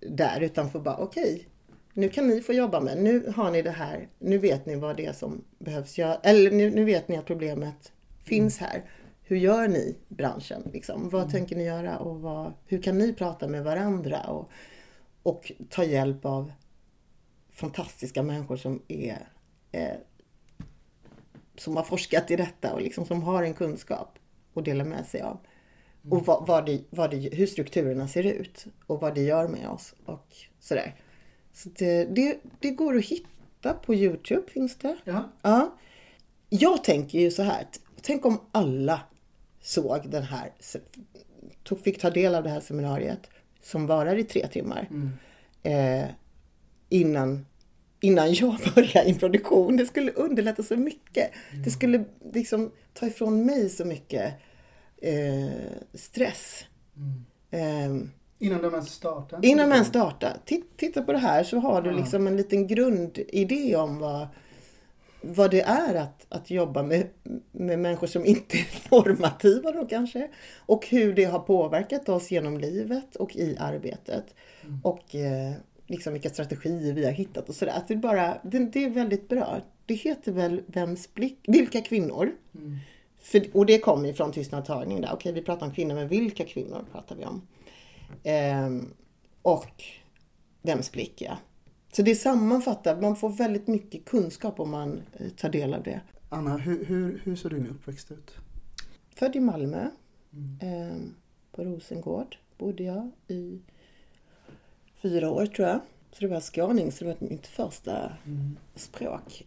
där, utan få bara okej, nu kan ni få jobba med, nu har ni det här, nu vet ni vad det är som behövs göra, eller nu, nu vet ni att problemet finns här. Hur gör ni branschen? Liksom? Vad tänker ni göra och vad, hur kan ni prata med varandra och, och ta hjälp av fantastiska människor som är eh, som har forskat i detta och liksom som har en kunskap att dela med sig av. Och vad, vad det, vad det, hur strukturerna ser ut och vad det gör med oss och sådär. Så det, det, det går att hitta på Youtube, finns det. Ja. Ja. Jag tänker ju så här, tänk om alla såg den här, tog, fick ta del av det här seminariet som varar i tre timmar. Eh, innan, innan jag börjar i produktion. Det skulle underlätta så mycket. Det skulle liksom ta ifrån mig så mycket eh, stress. Ehm, Innan de ens startar? Innan man startar. Titt- Titta på det här så har du liksom en liten grundidé om vad, vad det är att, att jobba med, med människor som inte är formativa då kanske. Och hur det har påverkat oss genom livet och i arbetet. Mm. Och eh, liksom vilka strategier vi har hittat och sådär. det, bara, det, det, är väldigt bra. Det heter väl Vems blick? Vilka kvinnor? Mm. För, och det kommer ju från tystnadtagning där. Okej, vi pratar om kvinnor, men vilka kvinnor pratar vi om? Eh, och Vems blick, ja. Så det sammanfattar, man får väldigt mycket kunskap om man eh, tar del av det. Anna, hur, hur, hur såg din uppväxt ut? Född i Malmö. Mm. Eh, på Rosengård bodde jag i fyra år tror jag. Så det var skåning, så det var mitt första mm. språk.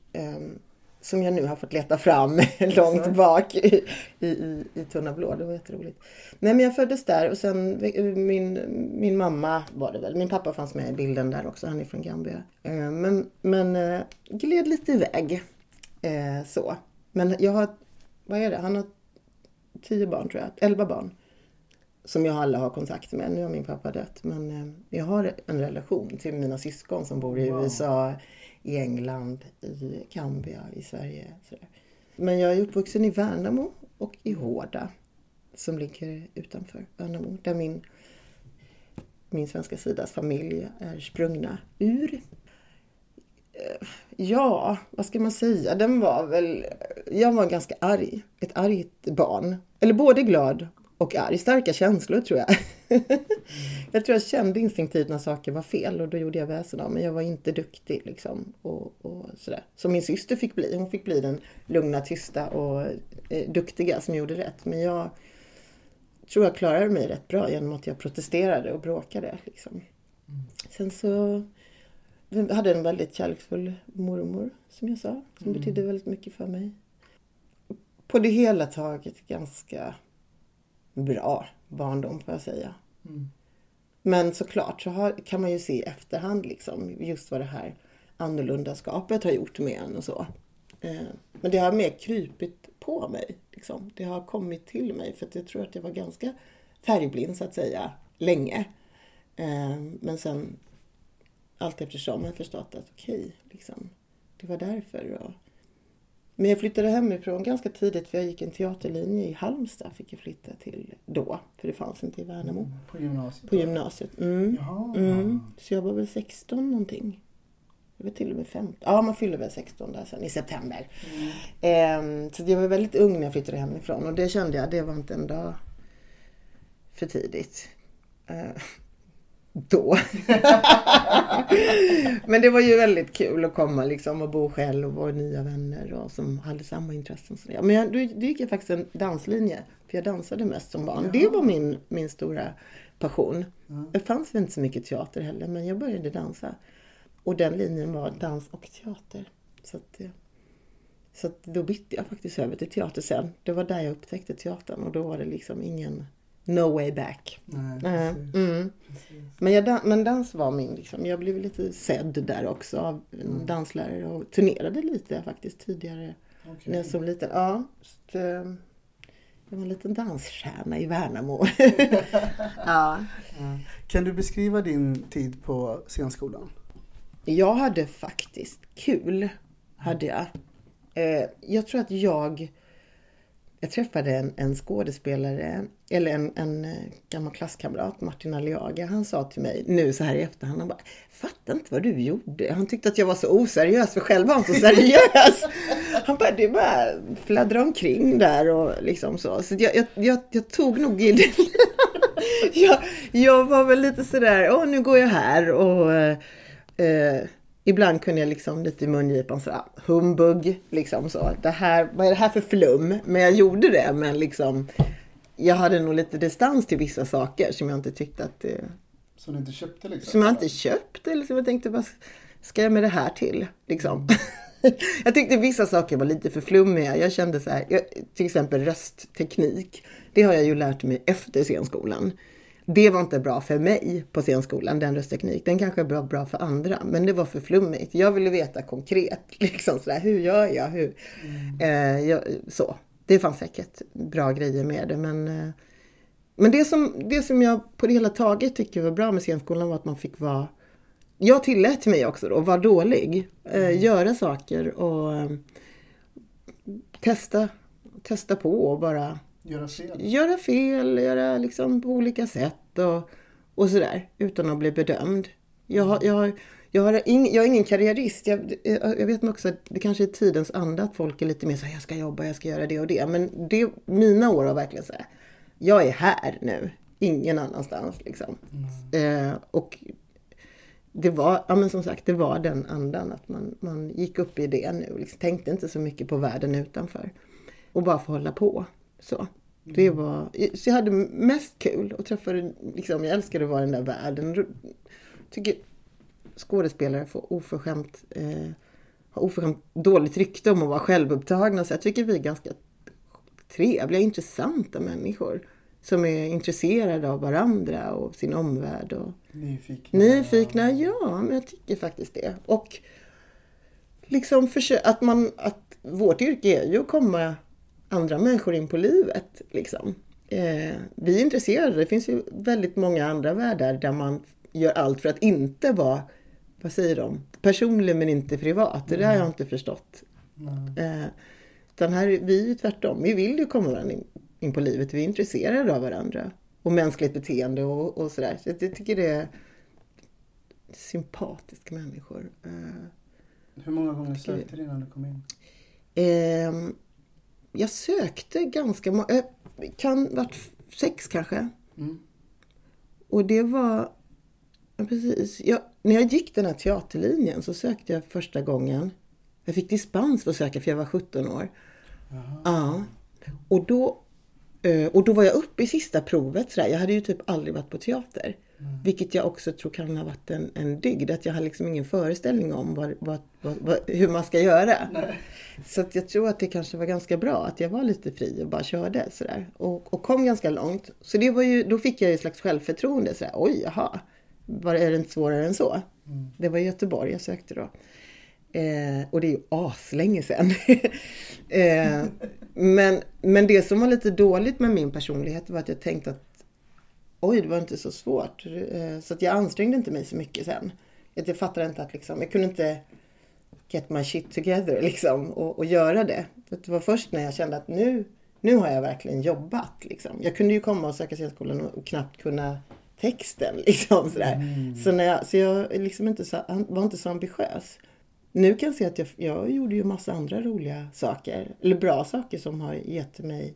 Eh, som jag nu har fått leta fram långt bak i, i, i, Tunna blå. Det var jätteroligt. Nej men jag föddes där och sen min, min mamma var det väl. Min pappa fanns med i bilden där också. Han är från Gambia. Eh, men, men eh, gled lite iväg. Eh, så. Men jag har, vad är det? Han har tio barn tror jag. Elva barn. Som jag alla har kontakt med. Nu har min pappa dött. Men jag har en relation till mina syskon som bor i wow. USA i England, i Kambia, i Sverige. Sådär. Men jag är uppvuxen i Värnamo och i Hårda som ligger utanför Värnamo där min, min svenska sidas familj är sprungna ur. Eh, ja, vad ska man säga? Den var väl... Jag var ganska arg. Ett argt barn. Eller både glad och arg. Starka känslor tror jag. jag tror jag kände instinktivt när saker var fel och då gjorde jag väsen av men jag var inte duktig liksom. Och, och sådär. Som min syster fick bli. Hon fick bli den lugna, tysta och eh, duktiga som gjorde rätt. Men jag tror jag klarade mig rätt bra genom att jag protesterade och bråkade. Liksom. Sen så jag hade en väldigt kärleksfull mormor som jag sa. Som mm. betydde väldigt mycket för mig. På det hela taget ganska bra barndom får jag säga. Mm. Men såklart så har, kan man ju se i efterhand liksom just vad det här annorlundaskapet har gjort med en och så. Eh, men det har mer krypit på mig. Liksom. Det har kommit till mig för att jag tror att jag var ganska färgblind så att säga länge. Eh, men sen allt eftersom har jag förstått att okej, okay, liksom, det var därför. Och, men jag flyttade hemifrån ganska tidigt för jag gick en teaterlinje i Halmstad fick jag flytta till då. För det fanns inte i Värnamo. Mm, på gymnasiet? På gymnasiet. Mm. Mm. Så jag var väl 16 någonting. Jag var till och med 15. Ja, man fyller väl 16 där sen i september. Mm. Ehm, så jag var väldigt ung när jag flyttade hemifrån och det kände jag, det var inte en dag för tidigt. Då. Men det var ju väldigt kul att komma liksom och bo själv och vara nya vänner och som hade samma intressen. Så Men jag, då, då gick jag faktiskt en danslinje. För jag dansade mest som barn. Ja. Det var min, min stora passion. Ja. Det fanns väl inte så mycket teater heller men jag började dansa. Och den linjen var dans och teater. Så, att, så att då bytte jag faktiskt över till teater sen. Det var där jag upptäckte teatern och då var det liksom ingen no way back. Nej, mm. Men, jag, men dans var min, liksom, jag blev lite sedd där också av en mm. danslärare och turnerade lite faktiskt tidigare. Okay. När jag som liten. Ja, så, eh, jag var en liten dansstjärna i Värnamo. ja. Kan du beskriva din tid på scenskolan? Jag hade faktiskt kul. Hade jag. Eh, jag tror att jag jag träffade en, en skådespelare, eller en, en eh, gammal klasskamrat, Martin Aliaga. Han sa till mig nu så här i efterhand, han bara, fattar inte vad du gjorde. Han tyckte att jag var så oseriös, för själv var han så seriös. han bara, du bara fladdrar omkring där och liksom så. Så jag, jag, jag, jag tog nog i det. jag, jag var väl lite sådär, åh nu går jag här och eh, ibland kunde jag liksom lite i mungipan sådär, humbug, liksom så. Det här, vad är det här för flum? Men jag gjorde det, men liksom jag hade nog lite distans till vissa saker som jag inte tyckte att det... Som du inte köpte liksom? Som jag inte köpte, eller som jag tänkte, vad ska jag med det här till? Liksom. jag tyckte vissa saker var lite för flummiga. Jag kände så här, jag, till exempel röstteknik. Det har jag ju lärt mig efter scenskolan. Det var inte bra för mig på scenskolan, den röstteknik. Den kanske var bra för andra, men det var för flummigt. Jag ville veta konkret, liksom sådär, hur gör jag? Hur? Mm. Eh, jag, så. Det fanns säkert bra grejer med det, men eh, men det som, det som jag på det hela taget tycker var bra med scenskolan var att man fick vara jag tillät mig också då vara dålig. Eh, göra saker och eh, testa, testa på och bara Göra fel. göra fel, göra liksom på olika sätt och, och sådär utan att bli bedömd. Jag, har- jag, har- jag, har ing, jag är ingen karriärist. Jag, jag vet också att det kanske är tidens anda att folk är lite mer så här, jag ska jobba, jag ska göra det och det. Men det, mina år har verkligen så här, jag är här nu, ingen annanstans liksom. Eh, och det var, ja men som sagt, det var den andan att man, man gick upp i det nu. Liksom, tänkte inte så mycket på världen utanför. Och bara få hålla på. Så. Det var, så jag hade mest kul och träffade, liksom, jag älskade att vara i den där världen. Tycker skådespelare får oförskämt, eh, har oförskämt dåligt rykte om att vara självupptagna. Så jag tycker vi är ganska trevliga, intressanta människor. Som är intresserade av varandra och sin omvärld. Och, Nyfikna. Nyfikna, ja, men jag tycker faktiskt det. Och liksom att man, att vårt yrke är ju att komma andra människor in på livet. Liksom. Eh, vi är intresserade, det finns ju väldigt många andra världar där man gör allt för att inte vara, vad säger de, personlig men inte privat. Det där har jag inte förstått. Eh, utan här, vi är ju tvärtom, vi vill ju komma varandra in, in på livet, vi är intresserade av varandra. Och mänskligt beteende och, och sådär. Så jag tycker det är sympatiska människor. Eh, Hur många gånger sökte du innan du kom in? ehm, jag sökte ganska många, eh, kan varit sex kanske. Mm. Och det var, ja, precis, jag, när jag gick den här teaterlinjen så sökte jag första gången. Jag fick dispens för att söka för jag var 17 år. Ja. Och då, eh, och då var jag uppe i sista provet. Sådär. Jag hade ju typ aldrig varit på teater. Vilket jag också tror kan ha varit en, en dygd. Att jag har liksom ingen föreställning om vad, vad, vad, hur man ska göra. Så att jag tror att det kanske var ganska bra att jag var lite fri och bara körde sådär. Och, och kom ganska långt. Så det var ju, då fick jag ju ett slags självförtroende. Sådär, Oj, jaha. Var är det inte svårare än så? Det var i Göteborg jag sökte då. Eh, och det är ju aslänge sedan. eh, men, men det som var lite dåligt med min personlighet var att jag tänkte att oj, det var inte så svårt. Eh, så att jag ansträngde inte mig så mycket sen. Jag fattade inte att liksom, jag kunde inte get my shit together liksom och, och göra det. Det var först när jag kände att nu, nu har jag verkligen jobbat. Liksom. Jag kunde ju komma och söka scenskolan och, knappt kunna texten. Liksom, sådär. Så, när jag, så jag liksom inte så, var inte så ambitiös. Nu kan jag se att jag, jag gjorde ju massa andra roliga saker. Eller bra saker som har gett mig,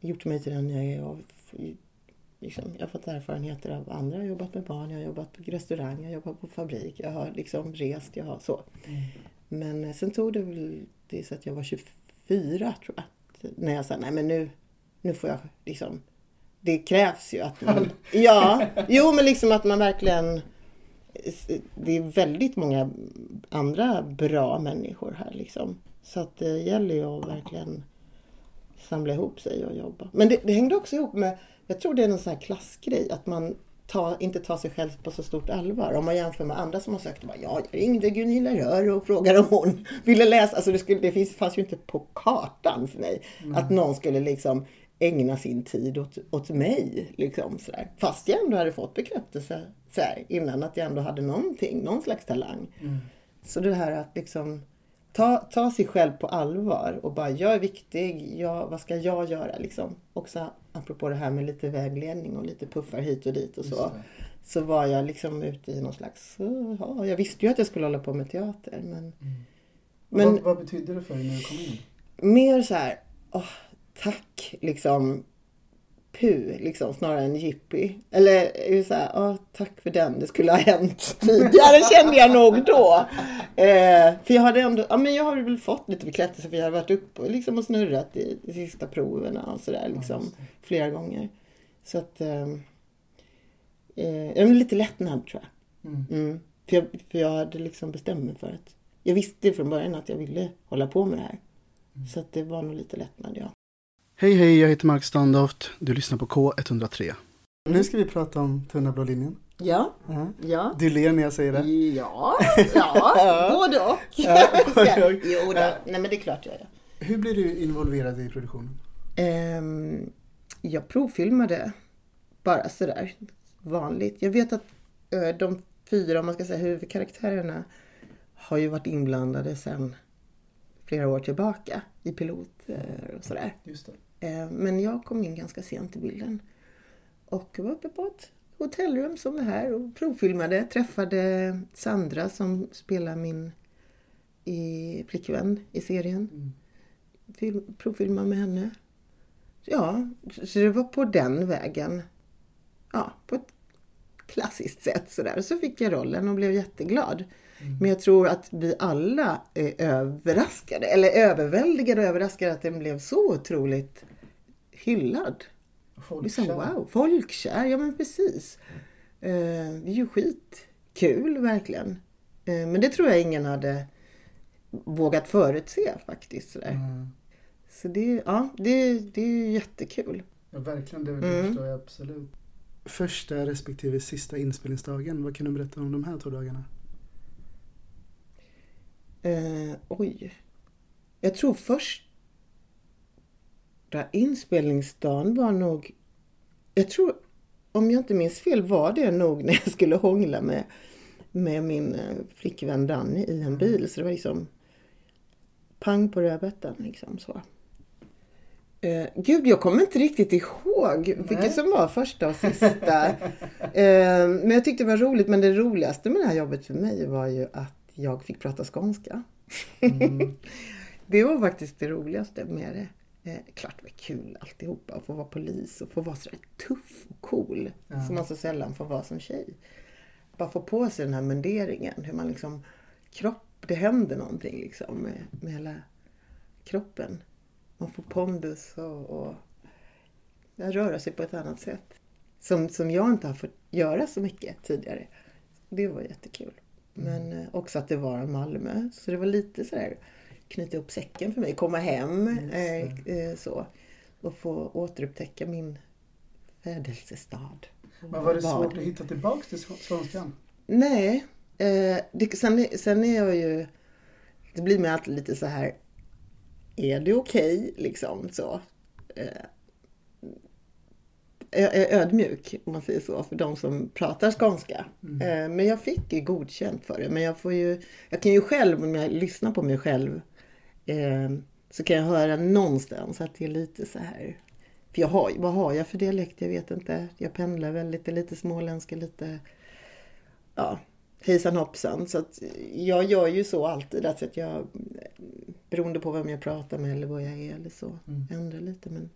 gjort mig till den jag är. Och, liksom, jag har fått erfarenheter av andra. Jag har jobbat med barn, jag har jobbat på restaurang, jag har jobbat på fabrik. Jag har liksom rest, jag har så. Men eh, sen tog det väl tills att jag var 24 tror jag. När jag sa, nej men nu, nu får jag liksom det krävs ju att man... Ja, jo men liksom att man verkligen... Det är väldigt många andra bra människor här liksom. Så att det gäller ju att verkligen samla ihop sig och jobba. Men det, det hängde också ihop med, jag tror det är någon sån här klassgrej, att man ta, inte tar sig själv på så stort allvar. Om man jämför med andra som har sökt, bara, ja, jag ringde Gunilla Rör och frågade om hon ville läsa. Alltså det, skulle, det finns, fanns ju inte på kartan för mig att någon skulle liksom ägna sin tid åt, åt mig. Liksom, sådär. Fast jag ändå hade fått bekräftelse sådär, innan att jag ändå hade någonting, någon slags talang. Så det här att liksom ta, ta sig själv på allvar och bara jag är viktig, jag, vad ska jag göra liksom. Också apropå det här med lite vägledning och lite puffar hit och dit och så. Så var jag liksom ute i någon slags, ja, jag visste ju att jag skulle hålla på med teater men, men vad, vad betydde det för dig när du kom in? mer så här, åh, tack liksom. Pu, liksom, snarare än jippi. Eller är det så här, åh, tack för den, det skulle ha hänt tidigare kände jag nog då. Eh, för jag hade ändå, ja men jag har väl fått lite bekräftelse för jag har varit uppe och, liksom, och snurrat i de sista proverna och sådär liksom flera gånger. Så att, eh, eh, lite lättnad tror jag. Mm. För, jag för jag hade liksom bestämt mig för att, jag visste från början att jag ville hålla på med det här. Så att det var nog lite lättnad, ja. Hej hej, jag heter Mark Standoft. Du lyssnar på K103. Nu ska vi prata om tunna blå linjen. Ja, Ja. ja. Du ler när jag säger det. Ja, ja, både och. Ja, både och. jo, då. Nej men det är klart jag gör. Hur blir du involverad i produktionen? Ehm, jag provfilmade bara sådär vanligt. Jag vet att eh, de fyra, om man ska säga huvudkaraktärerna, har ju varit inblandade sedan flera år tillbaka i piloter och sådär. Just det. Eh, Men jag kom in ganska sent i bilden. Och var uppe på ett hotellrum som det här och provfilmade. Träffade Sandra som spelar min i flickvän i serien. Mm. Film, provfilmade med henne. Ja, så det var på den vägen. Ja, på ett klassiskt sätt sådär. Så fick jag rollen och blev jätteglad. Men jag tror att vi alla är överraskade, eller överväldigade och överraskade att den blev så otroligt hyllad. Folk Liksom, wow, folkkär, ja men precis. Eh, det är ju skitkul verkligen. Eh, men det tror jag ingen hade vågat förutse faktiskt. Sådär. Mm. Så det, ja, det, det är ju jättekul. Ja, verkligen. Det, det Mm. förstår jag absolut. Första respektive sista inspelningsdagen. Vad kan du berätta om de här två dagarna? Eh, oj. Jag tror första inspelningsdagen var nog... Jag tror, om jag inte minns fel, var det nog när jag skulle hångla med, med min eh, flickvän Danny i en bil. Så det var liksom pang på rödbetan liksom så. Eh, gud, jag kommer inte riktigt ihåg vilket som var första och sista. eh, men jag tyckte det var roligt. Men det roligaste med det här jobbet för mig var ju att jag fick prata skånska. det var faktiskt det roligaste med det. Eh, klart det var kul alltihopa att få vara polis och få vara sådär tuff och cool. Ja. Som man så sällan får vara som tjej. Bara få på sig den här munderingen. Hur man liksom kropp, det händer någonting liksom med, med hela kroppen. Man får pondus och, och ja, röra sig på ett annat sätt. Som, som jag inte har fått göra så mycket tidigare. Det var jättekul. Men eh, också att det var Malmö. Så det var lite sådär knyta upp säcken för mig. Komma hem eh, eh, så. Och få återupptäcka min födelsestad. Men var det svårt att hitta tillbaka till sk- skånskan? Nej. Eh, det, sen, sen är jag ju... Det blir mig alltid lite så här... Är det okej? liksom så. Eh, jag är ödmjuk, om man säger så, för de som pratar skånska. Eh, men jag fick ju godkänt för det. Men jag får ju... Jag kan ju själv, om jag lyssnar på mig själv, eh, så kan jag höra någonstans att det är lite så här... För jag har, vad har jag för dialekt? Jag vet inte. Jag pendlar väldigt, det är lite småländska, lite ja, hejsan hoppsan. Så att jag gör ju så alltid. Alltså att jag, beroende på vem jag pratar med eller vad jag är eller så, ändrar lite. Men,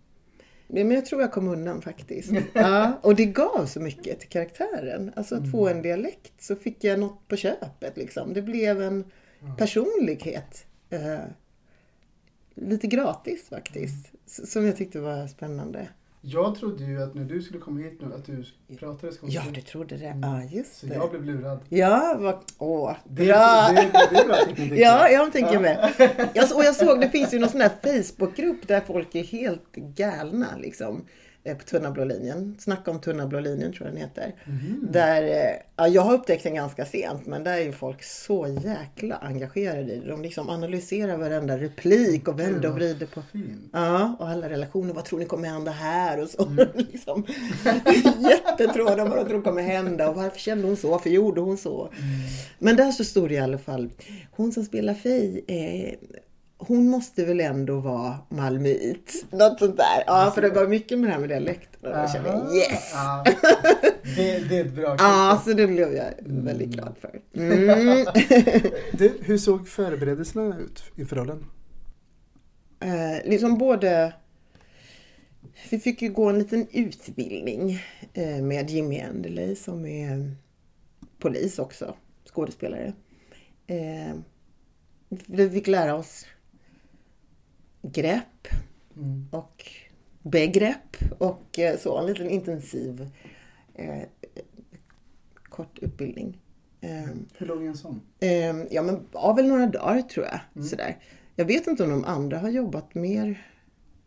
men jag tror jag kom undan faktiskt. Ja, och det gav så mycket till karaktären. Alltså att få en dialekt så fick jag något på köpet liksom. Det blev en personlighet. Eh, lite gratis faktiskt. Som jag tyckte var spännande. Jag trodde ju att när du skulle komma hit nu att du pratade skånska. Ja, du trodde det. Ja, just Så det. jag blev lurad. Ja, vad... Åh, Det, bra! det, det, det är bra tycker Ja, jag. tänker med. Jag, så- och jag såg, det finns ju någon sån här Facebookgrupp där folk är helt galna liksom. Eh, På Tunna blå linjen. Snacka om Tunna blå linjen tror jag den heter. Där, eh, ja, jag har upptäckt den ganska sent men där är ju folk så jäkla engagerade i det. De liksom analyserar varenda replik och vänder och vrider på. Fint. Ja, och alla relationer. Vad tror ni kommer hända här? Och så. liksom. Jättetrådar vad de tror kommer hända. Och varför kände hon så? Varför gjorde hon så? Men där så stod det i alla fall. Hon som spelar Fej, eh, hon måste väl ändå vara malmöit. Något sånt där. Ja, för det var mycket med det här med dialekten. Då kände jag yes! Ja. Det, det är ett bra Ja, så det blev jag väldigt glad för. Mm. Du, hur såg förberedelserna ut inför rollen? eh, liksom både... Vi fick ju gå en liten utbildning eh, med Jimmy Anderley som är polis också, skådespelare. Eh, vi fick lära oss grepp Mm. och begrepp och eh, så. En liten intensiv eh, kort utbildning. Eh, Hur lång är en sån? Eh, ja, men av väl några dagar tror jag. Mm. Sådär. Jag vet inte om de andra har jobbat mer.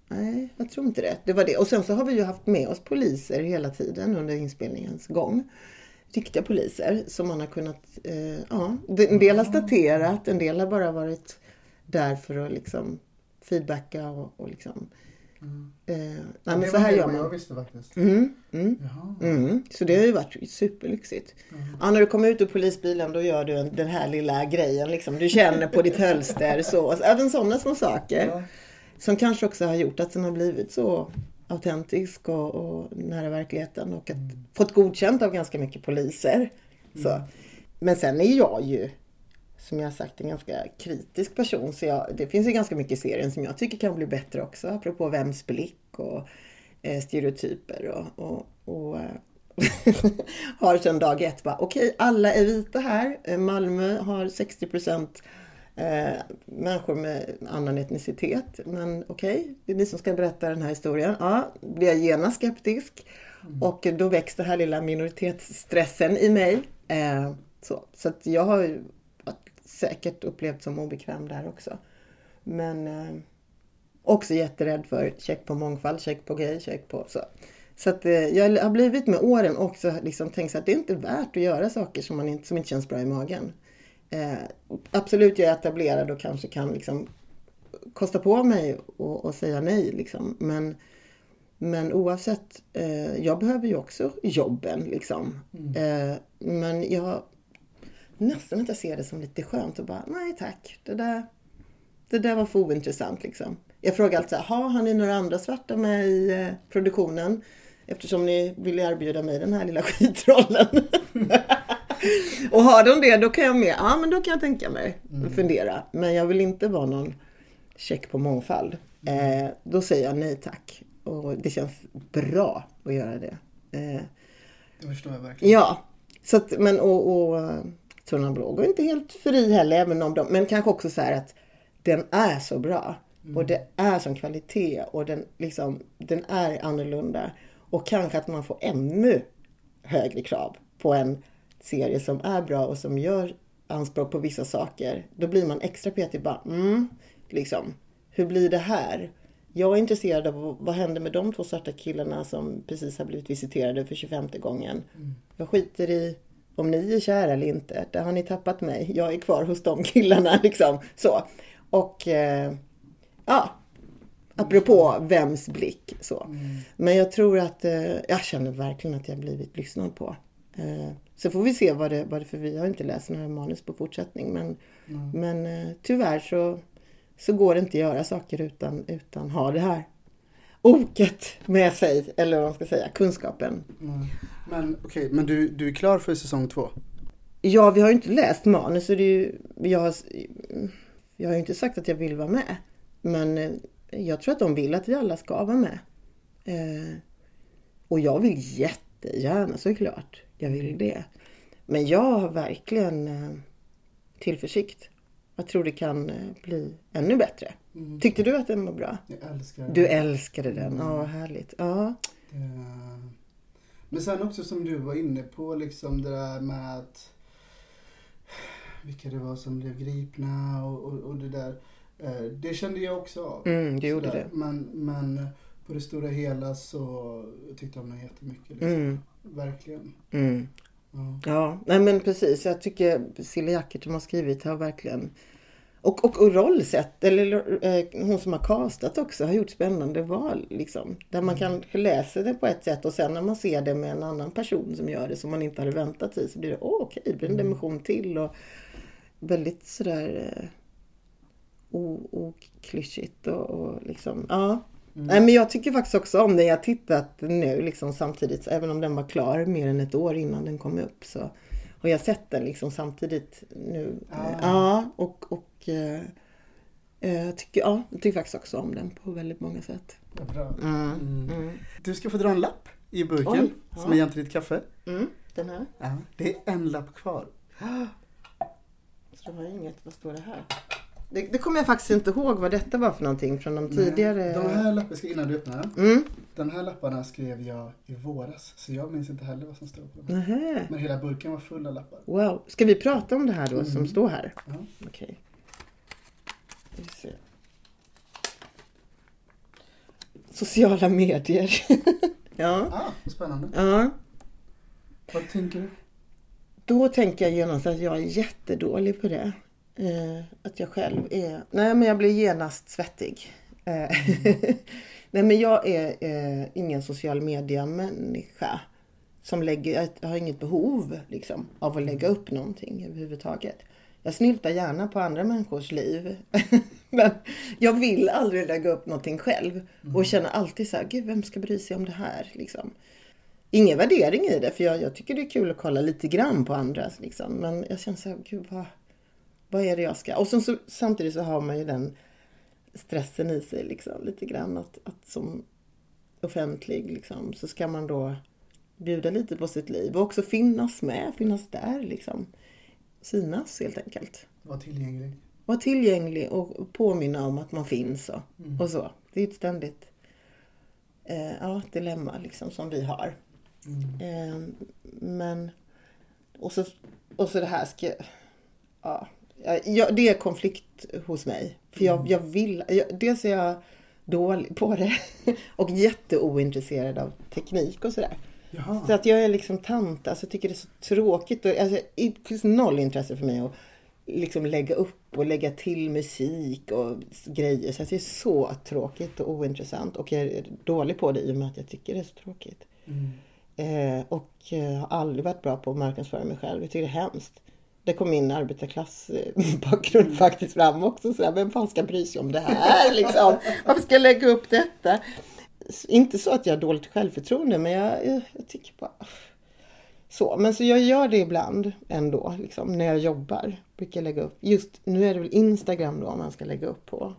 Nej, jag tror inte det. Det var det. Och sen så har vi ju haft med oss poliser hela tiden under inspelningens gång. Riktiga poliser som man har kunnat... Eh, ja, en del har staterat, en del har bara varit där för att liksom feedbacka och, och liksom Eh, nej, men det så här gör vad jag man. visste faktiskt. Mm, mm, mm. Så det har ju varit superlyxigt. Ja, när du kommer ut ur polisbilen då gör du en, den här lilla grejen. Liksom. Du känner på ditt hölster. Så. Alltså, även sådana små saker. Ja. Som kanske också har gjort att den har blivit så autentisk och, och nära verkligheten. Och att, fått godkänt av ganska mycket poliser. Så. Men sen är jag ju, som jag har sagt, en ganska kritisk person. Så jag, det finns ju ganska mycket i serien som jag tycker kan bli bättre också. Apropå vems blick och eh, stereotyper. Och, och, och eh, har sedan dag ett bara, okej alla är vita här. Eh, Malmö har 60 procent eh, människor med annan etnicitet. Men okej, det är ni som ska berätta den här historien. Ja, blir jag genast skeptisk. Och då väcks den här lilla minoritetsstressen i mig. Eh, så så jag har säkert upplevt som obekväm där också. Men eh, också jätterädd för check på mångfald, check på gay, check på så. Så att eh, jag har blivit med åren också liksom tänkt att det är inte värt att göra saker som, man inte, som inte känns bra i magen. Eh, absolut, jag är etablerad och kanske kan liksom kosta på mig och, och säga nej liksom. Men, men oavsett, eh, jag behöver ju också jobben liksom. Eh, men jag nästan att jag ser det som lite skönt och bara, nej tack, det där, det där var för ointressant liksom. Jag frågar alltid så här, "Ha, har ni några andra svarta med i eh, produktionen? Eftersom ni vill erbjuda mig den här lilla skitrollen. och har de det, då kan jag med. Ja, men då kan jag tänka mig fundera. Men jag vill inte vara någon check på mångfald. Eh, då säger jag nej tack. Och det känns bra att göra det. Eh, Det förstår jag verkligen. Ja, så att, men och, och eh, Tunnan blå går inte helt fri heller, även om de, men kanske också så här att den är så bra. Och det är sån kvalitet och den, liksom, den är annorlunda. Och kanske att man får ännu högre krav på en serie som är bra och som gör anspråk på vissa saker. Då blir man extra petig bara, mm, liksom, hur blir det här? Jag är intresserad av vad händer med de två svarta killarna som precis har blivit visiterade för 25 gången. Jag skiter i om ni är kära eller inte. Där har ni tappat mig. Jag är kvar hos de killarna liksom. Så. Och eh, ja, apropå vems blick. Så. Men jag tror att, eh, jag känner verkligen att jag blivit lyssnad på. Eh, så får vi se vad det, vad det för vi har inte läst några manus på fortsättning. Men, men eh, tyvärr så, så går det inte att göra saker utan, utan ha det här oket med sig. Eller vad man ska säga, kunskapen. Men okej, men du, du är klar för säsong två? Ja, vi har ju inte läst manus. Så det är ju, jag, har, jag har ju inte sagt att jag vill vara med. Men eh, jag tror att de vill att vi alla ska vara med. Eh, och jag vill jättegärna såklart. Jag vill det. Men jag har verkligen eh, tillförsikt. Jag tror det kan eh, bli ännu bättre. Tyckte du att den var bra? Jag älskar Du älskade den. Ja, vad härligt. Ja. Eh, Men sen också som du var inne på, liksom det där med att vilka det var som blev gripna och, och, och det där. Eh, Det kände jag också av. Mm, du gjorde Sådär. det. Men, men på det stora hela så tyckte jag om den jättemycket. Liksom. Mm, Verkligen. mm. Ja. Ja, nej men precis. Jag tycker Cilla Jackert som har skrivit har verkligen och, och, och rollsätt, eller eh, hon som har castat också, har gjort spännande val. Liksom. Där man kanske läser det på ett sätt och sen när man ser det med en annan person som gör det som man inte hade väntat sig så blir det, åh okej, det blir en dimension till. Och väldigt sådär eh, oklyschigt och, och liksom, ja. Nej men jag tycker faktiskt också om den. Jag har tittat nu liksom samtidigt, även om den var klar mer än ett år innan den kom upp så har jag sett den liksom samtidigt nu. Ah. Ja, och, och eh, eh, jag tycker, ja, jag tycker faktiskt också om den på väldigt många sätt. Bra. Mm. Mm. Du ska få dra en lapp i burken Oj, som ja. är jämte ditt kaffe. Mm. Den här. Ja, det är en lapp kvar. Så det har inget, vad står det här? Det, det kommer jag faktiskt inte ihåg vad detta var för någonting från de tidigare. De här lapparna, ska innan du öppnar den. Mm. De här lapparna skrev jag i våras. Så jag minns inte heller vad som stod på dem. Nähä. Men hela burken var full av lappar. Wow. Ska vi prata om det här då som står här? Ja. Okej. Ser. Sociala medier. ja. Ah, spännande. ja. Vad tänker du? Då tänker jag genast att jag är jättedålig på det. Eh, att jag själv är... Nej, men jag blir genast svettig. Eh, Nej men jag är eh, ingen social media människa. Som lägger, jag har inget behov liksom, av att lägga upp någonting överhuvudtaget. Jag snyltar gärna på andra människors liv. men jag vill aldrig lägga upp någonting själv. Och känner alltid så här, gud vem ska bry sig om det här? Liksom. Ingen värdering i det, för jag, jag tycker det är kul att kolla lite grann på andras. Liksom. Men jag känner så här, gud vad, vad är det jag ska... Och sen så, samtidigt så har man ju den stressen i sig liksom, lite grann. Att, att som offentlig liksom, så ska man då bjuda lite på sitt liv och också finnas med, finnas där liksom. Synas helt enkelt. Var tillgänglig. Vara tillgänglig och påminna om att man finns och, Mm. och så. Det är ett ständigt eh, ja, dilemma liksom som vi har. Mm. Eh, men och så, och så det här ska ja, ja, det är konflikt hos mig. För jag, jag vill, jag, dels är jag dålig på det och jätteointresserad av teknik och sådär. Jaha. Så att jag är liksom tant, alltså jag tycker det är så tråkigt. Och, alltså, det finns noll intresse för mig att liksom lägga upp och lägga till musik och grejer. Så att det är så tråkigt och ointressant. Och jag är dålig på det i och med att jag tycker det är så tråkigt. Mm. Eh, och eh, har aldrig varit bra på att marknadsföra mig själv. Jag tycker det är hemskt. Det kom min arbetarklassbakgrund faktiskt fram också. Så här, vem fan ska bry sig om det här liksom? Varför ska jag lägga upp detta? Inte så att jag har dåligt självförtroende men jag, jag, jag tycker bara... Så, men så jag gör det ibland ändå, liksom, när jag jobbar. Brukar jag lägga upp. Just nu är det väl Instagram då man ska lägga upp på.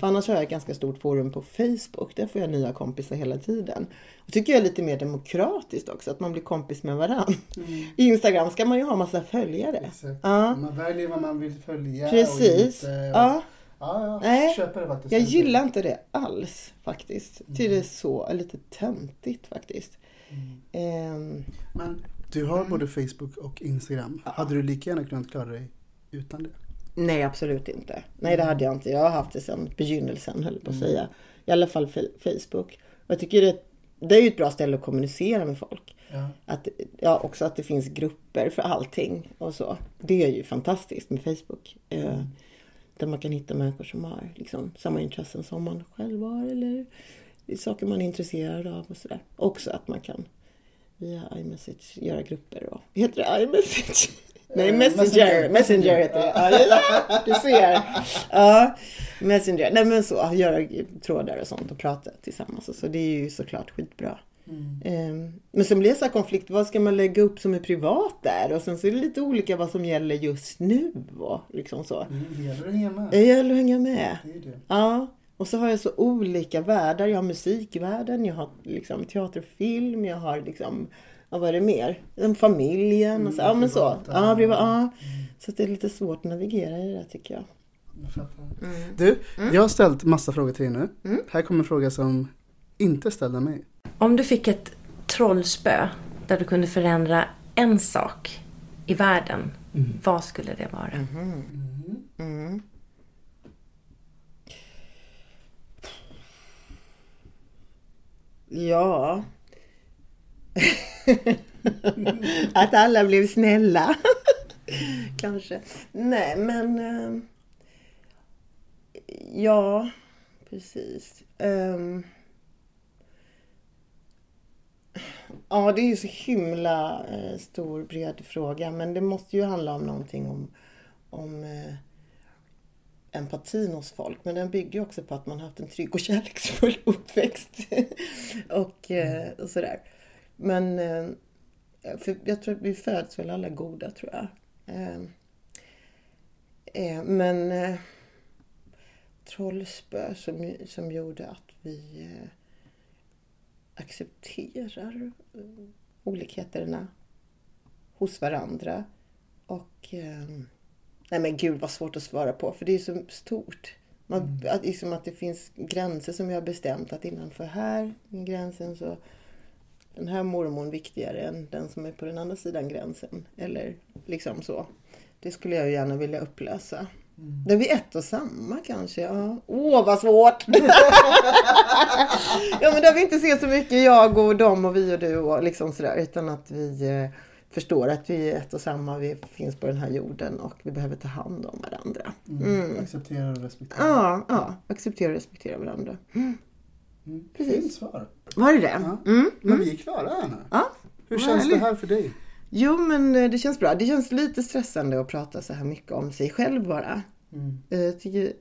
För annars har jag ett ganska stort forum på Facebook. Där får jag nya kompisar hela tiden. Och tycker jag är lite mer demokratiskt också, att man blir kompis med varandra. I Instagram ska man ju ha massa följare. Exakt. Ja, Man väljer vad man vill följa. precis. Och inte, och, Ja. Ja, jag Nej, köper det faktiskt. Jag gillar inte det alls faktiskt. Tycker det är så lite töntigt faktiskt. Ehm, Men du har både Facebook och Instagram. Hade du lika gärna kunnat klara dig utan det? nej, absolut inte. Nej, det hade jag inte. Jag har haft det sedan begynnelsen, höll på att säga. I alla fall Facebook. Och jag tycker det, det är ju ett bra ställe att kommunicera med folk. Ja. Att, ja, också att det finns grupper för allting och så. Det är ju fantastiskt med Facebook. Eh, där man kan hitta människor som har liksom, samma intressen som man själv har eller saker man är intresserad av och sådär. Också att man kan via iMessage göra grupper och... Heter det iMessage? Nej, Messenger. Messenger. Heter det. Ja, du ser. Ja, Messenger. Nej men så, göra trådar och sånt och prata tillsammans. Så det är ju såklart skitbra. Ehm, Men sen blir det så här konflikt, vad ska man lägga upp som är privat där? Och sen så är det lite olika vad som gäller just nu och liksom så. Mm, det gäller att hänga med. Det gäller att hänga med. Det det. Ja, och så har jag så olika världar. Jag har musikvärlden, jag har liksom teater och film, jag har liksom, ja, vad är det mer? Den Familjen och så. Ja, men så. privata. Ja, privat, ja. Så att det är lite svårt att navigera i det där tycker jag. Jag fattar. Du, jag har ställt massa frågor till dig nu. Här kommer en fråga som inte är ställd av mig. Om du fick ett trollspö där du kunde förändra en sak i världen, vad skulle det vara? Mm. Ja. att alla blev snälla. Kanske. Nej, men... eh, ja, precis. Ehm, ja, det är ju så himla eh, stor, bred fråga. Men det måste ju handla om någonting om, om eh, empatin hos folk. Men den bygger ju också på att man har haft en trygg och kärleksfull uppväxt. och, eh, och sådär. Men eh, för jag tror att vi föds väl alla goda, tror jag. Eh, eh, men eh, trollspö som, som gjorde att vi accepterar eh, olikheterna hos varandra. Och eh, nej men gud vad svårt att svara på för det är så stort. Man, att, liksom att det finns gränser som jag har bestämt att innanför här gränsen så den här mormon viktigare än den som är på den andra sidan gränsen. Eller liksom så. Det skulle jag gärna vilja upplösa. Det blir ett och samma kanske. Ja. Åh, vad svårt! ja, men där vi inte ser så mycket jag och dem och vi och du och liksom sådär. Utan att vi eh, förstår att vi är ett och samma. Vi finns på den här jorden och vi behöver ta hand om varandra. Mm. Acceptera och respektera. Ja, ja. Acceptera och respektera varandra. Mm. Precis. Fint svar. Var det det? Ja. Mm. Men vi är klara här nu. Ja. Hur känns det här för dig? Jo, men eh, det känns bra. Det känns lite stressande att prata så här mycket om sig själv bara. Mm. Eh, Jag tycker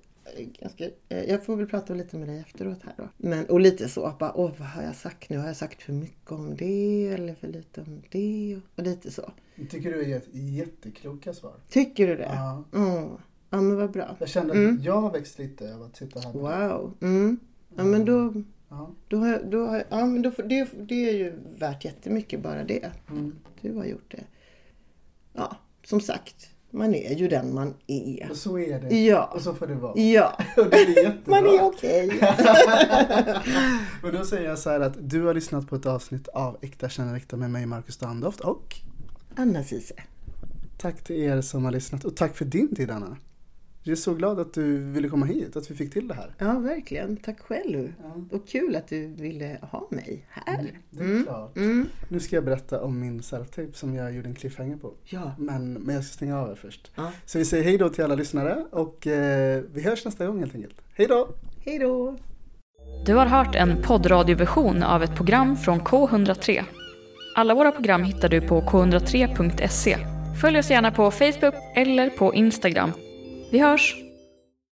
ganska, eh, jag får väl prata lite med dig efteråt här då. Men, och lite så, bara, åh vad har jag sagt nu? Har jag sagt för mycket om det eller för lite om det? Och lite så. Jag tycker du har gett jättekloka svar. Tycker du det? Ja. Mm. Ja, men vad bra. Jag kände att Mm. jag har växt lite av att sitta här med. Wow. Mm. Ja, men då, Ja. då har då har ja, men då, det, det är ju värt jättemycket bara det. Mm. Du har gjort det. Ja, som sagt, man är ju den man är. Och så är det. Ja. Och så får det vara. Ja, Och det är jättebra. man är okej. Och då säger jag så här att du har lyssnat på ett avsnitt av Äkta känner äkta med mig Marcus Standoft och Anna Cise. tack till er som har lyssnat och tack för din tid Anna. Jag är så glad att du ville komma hit, att vi fick till det här. Ja, verkligen. Tack själv. Ja. Och kul att du ville ha mig här. Det är klart. Mm. Nu ska jag berätta om min self-tape som jag gjorde en cliffhanger på. Ja. Men, men jag ska stänga av er först. Ja. Så vi säger hej då till alla lyssnare och eh, vi hörs nästa gång helt enkelt. Hej då! Hej då! Du har hört en poddradioversion av ett program från K103. Alla våra program hittar du på k103.se. Följ oss gärna på Facebook eller på Instagram. Vi hörs!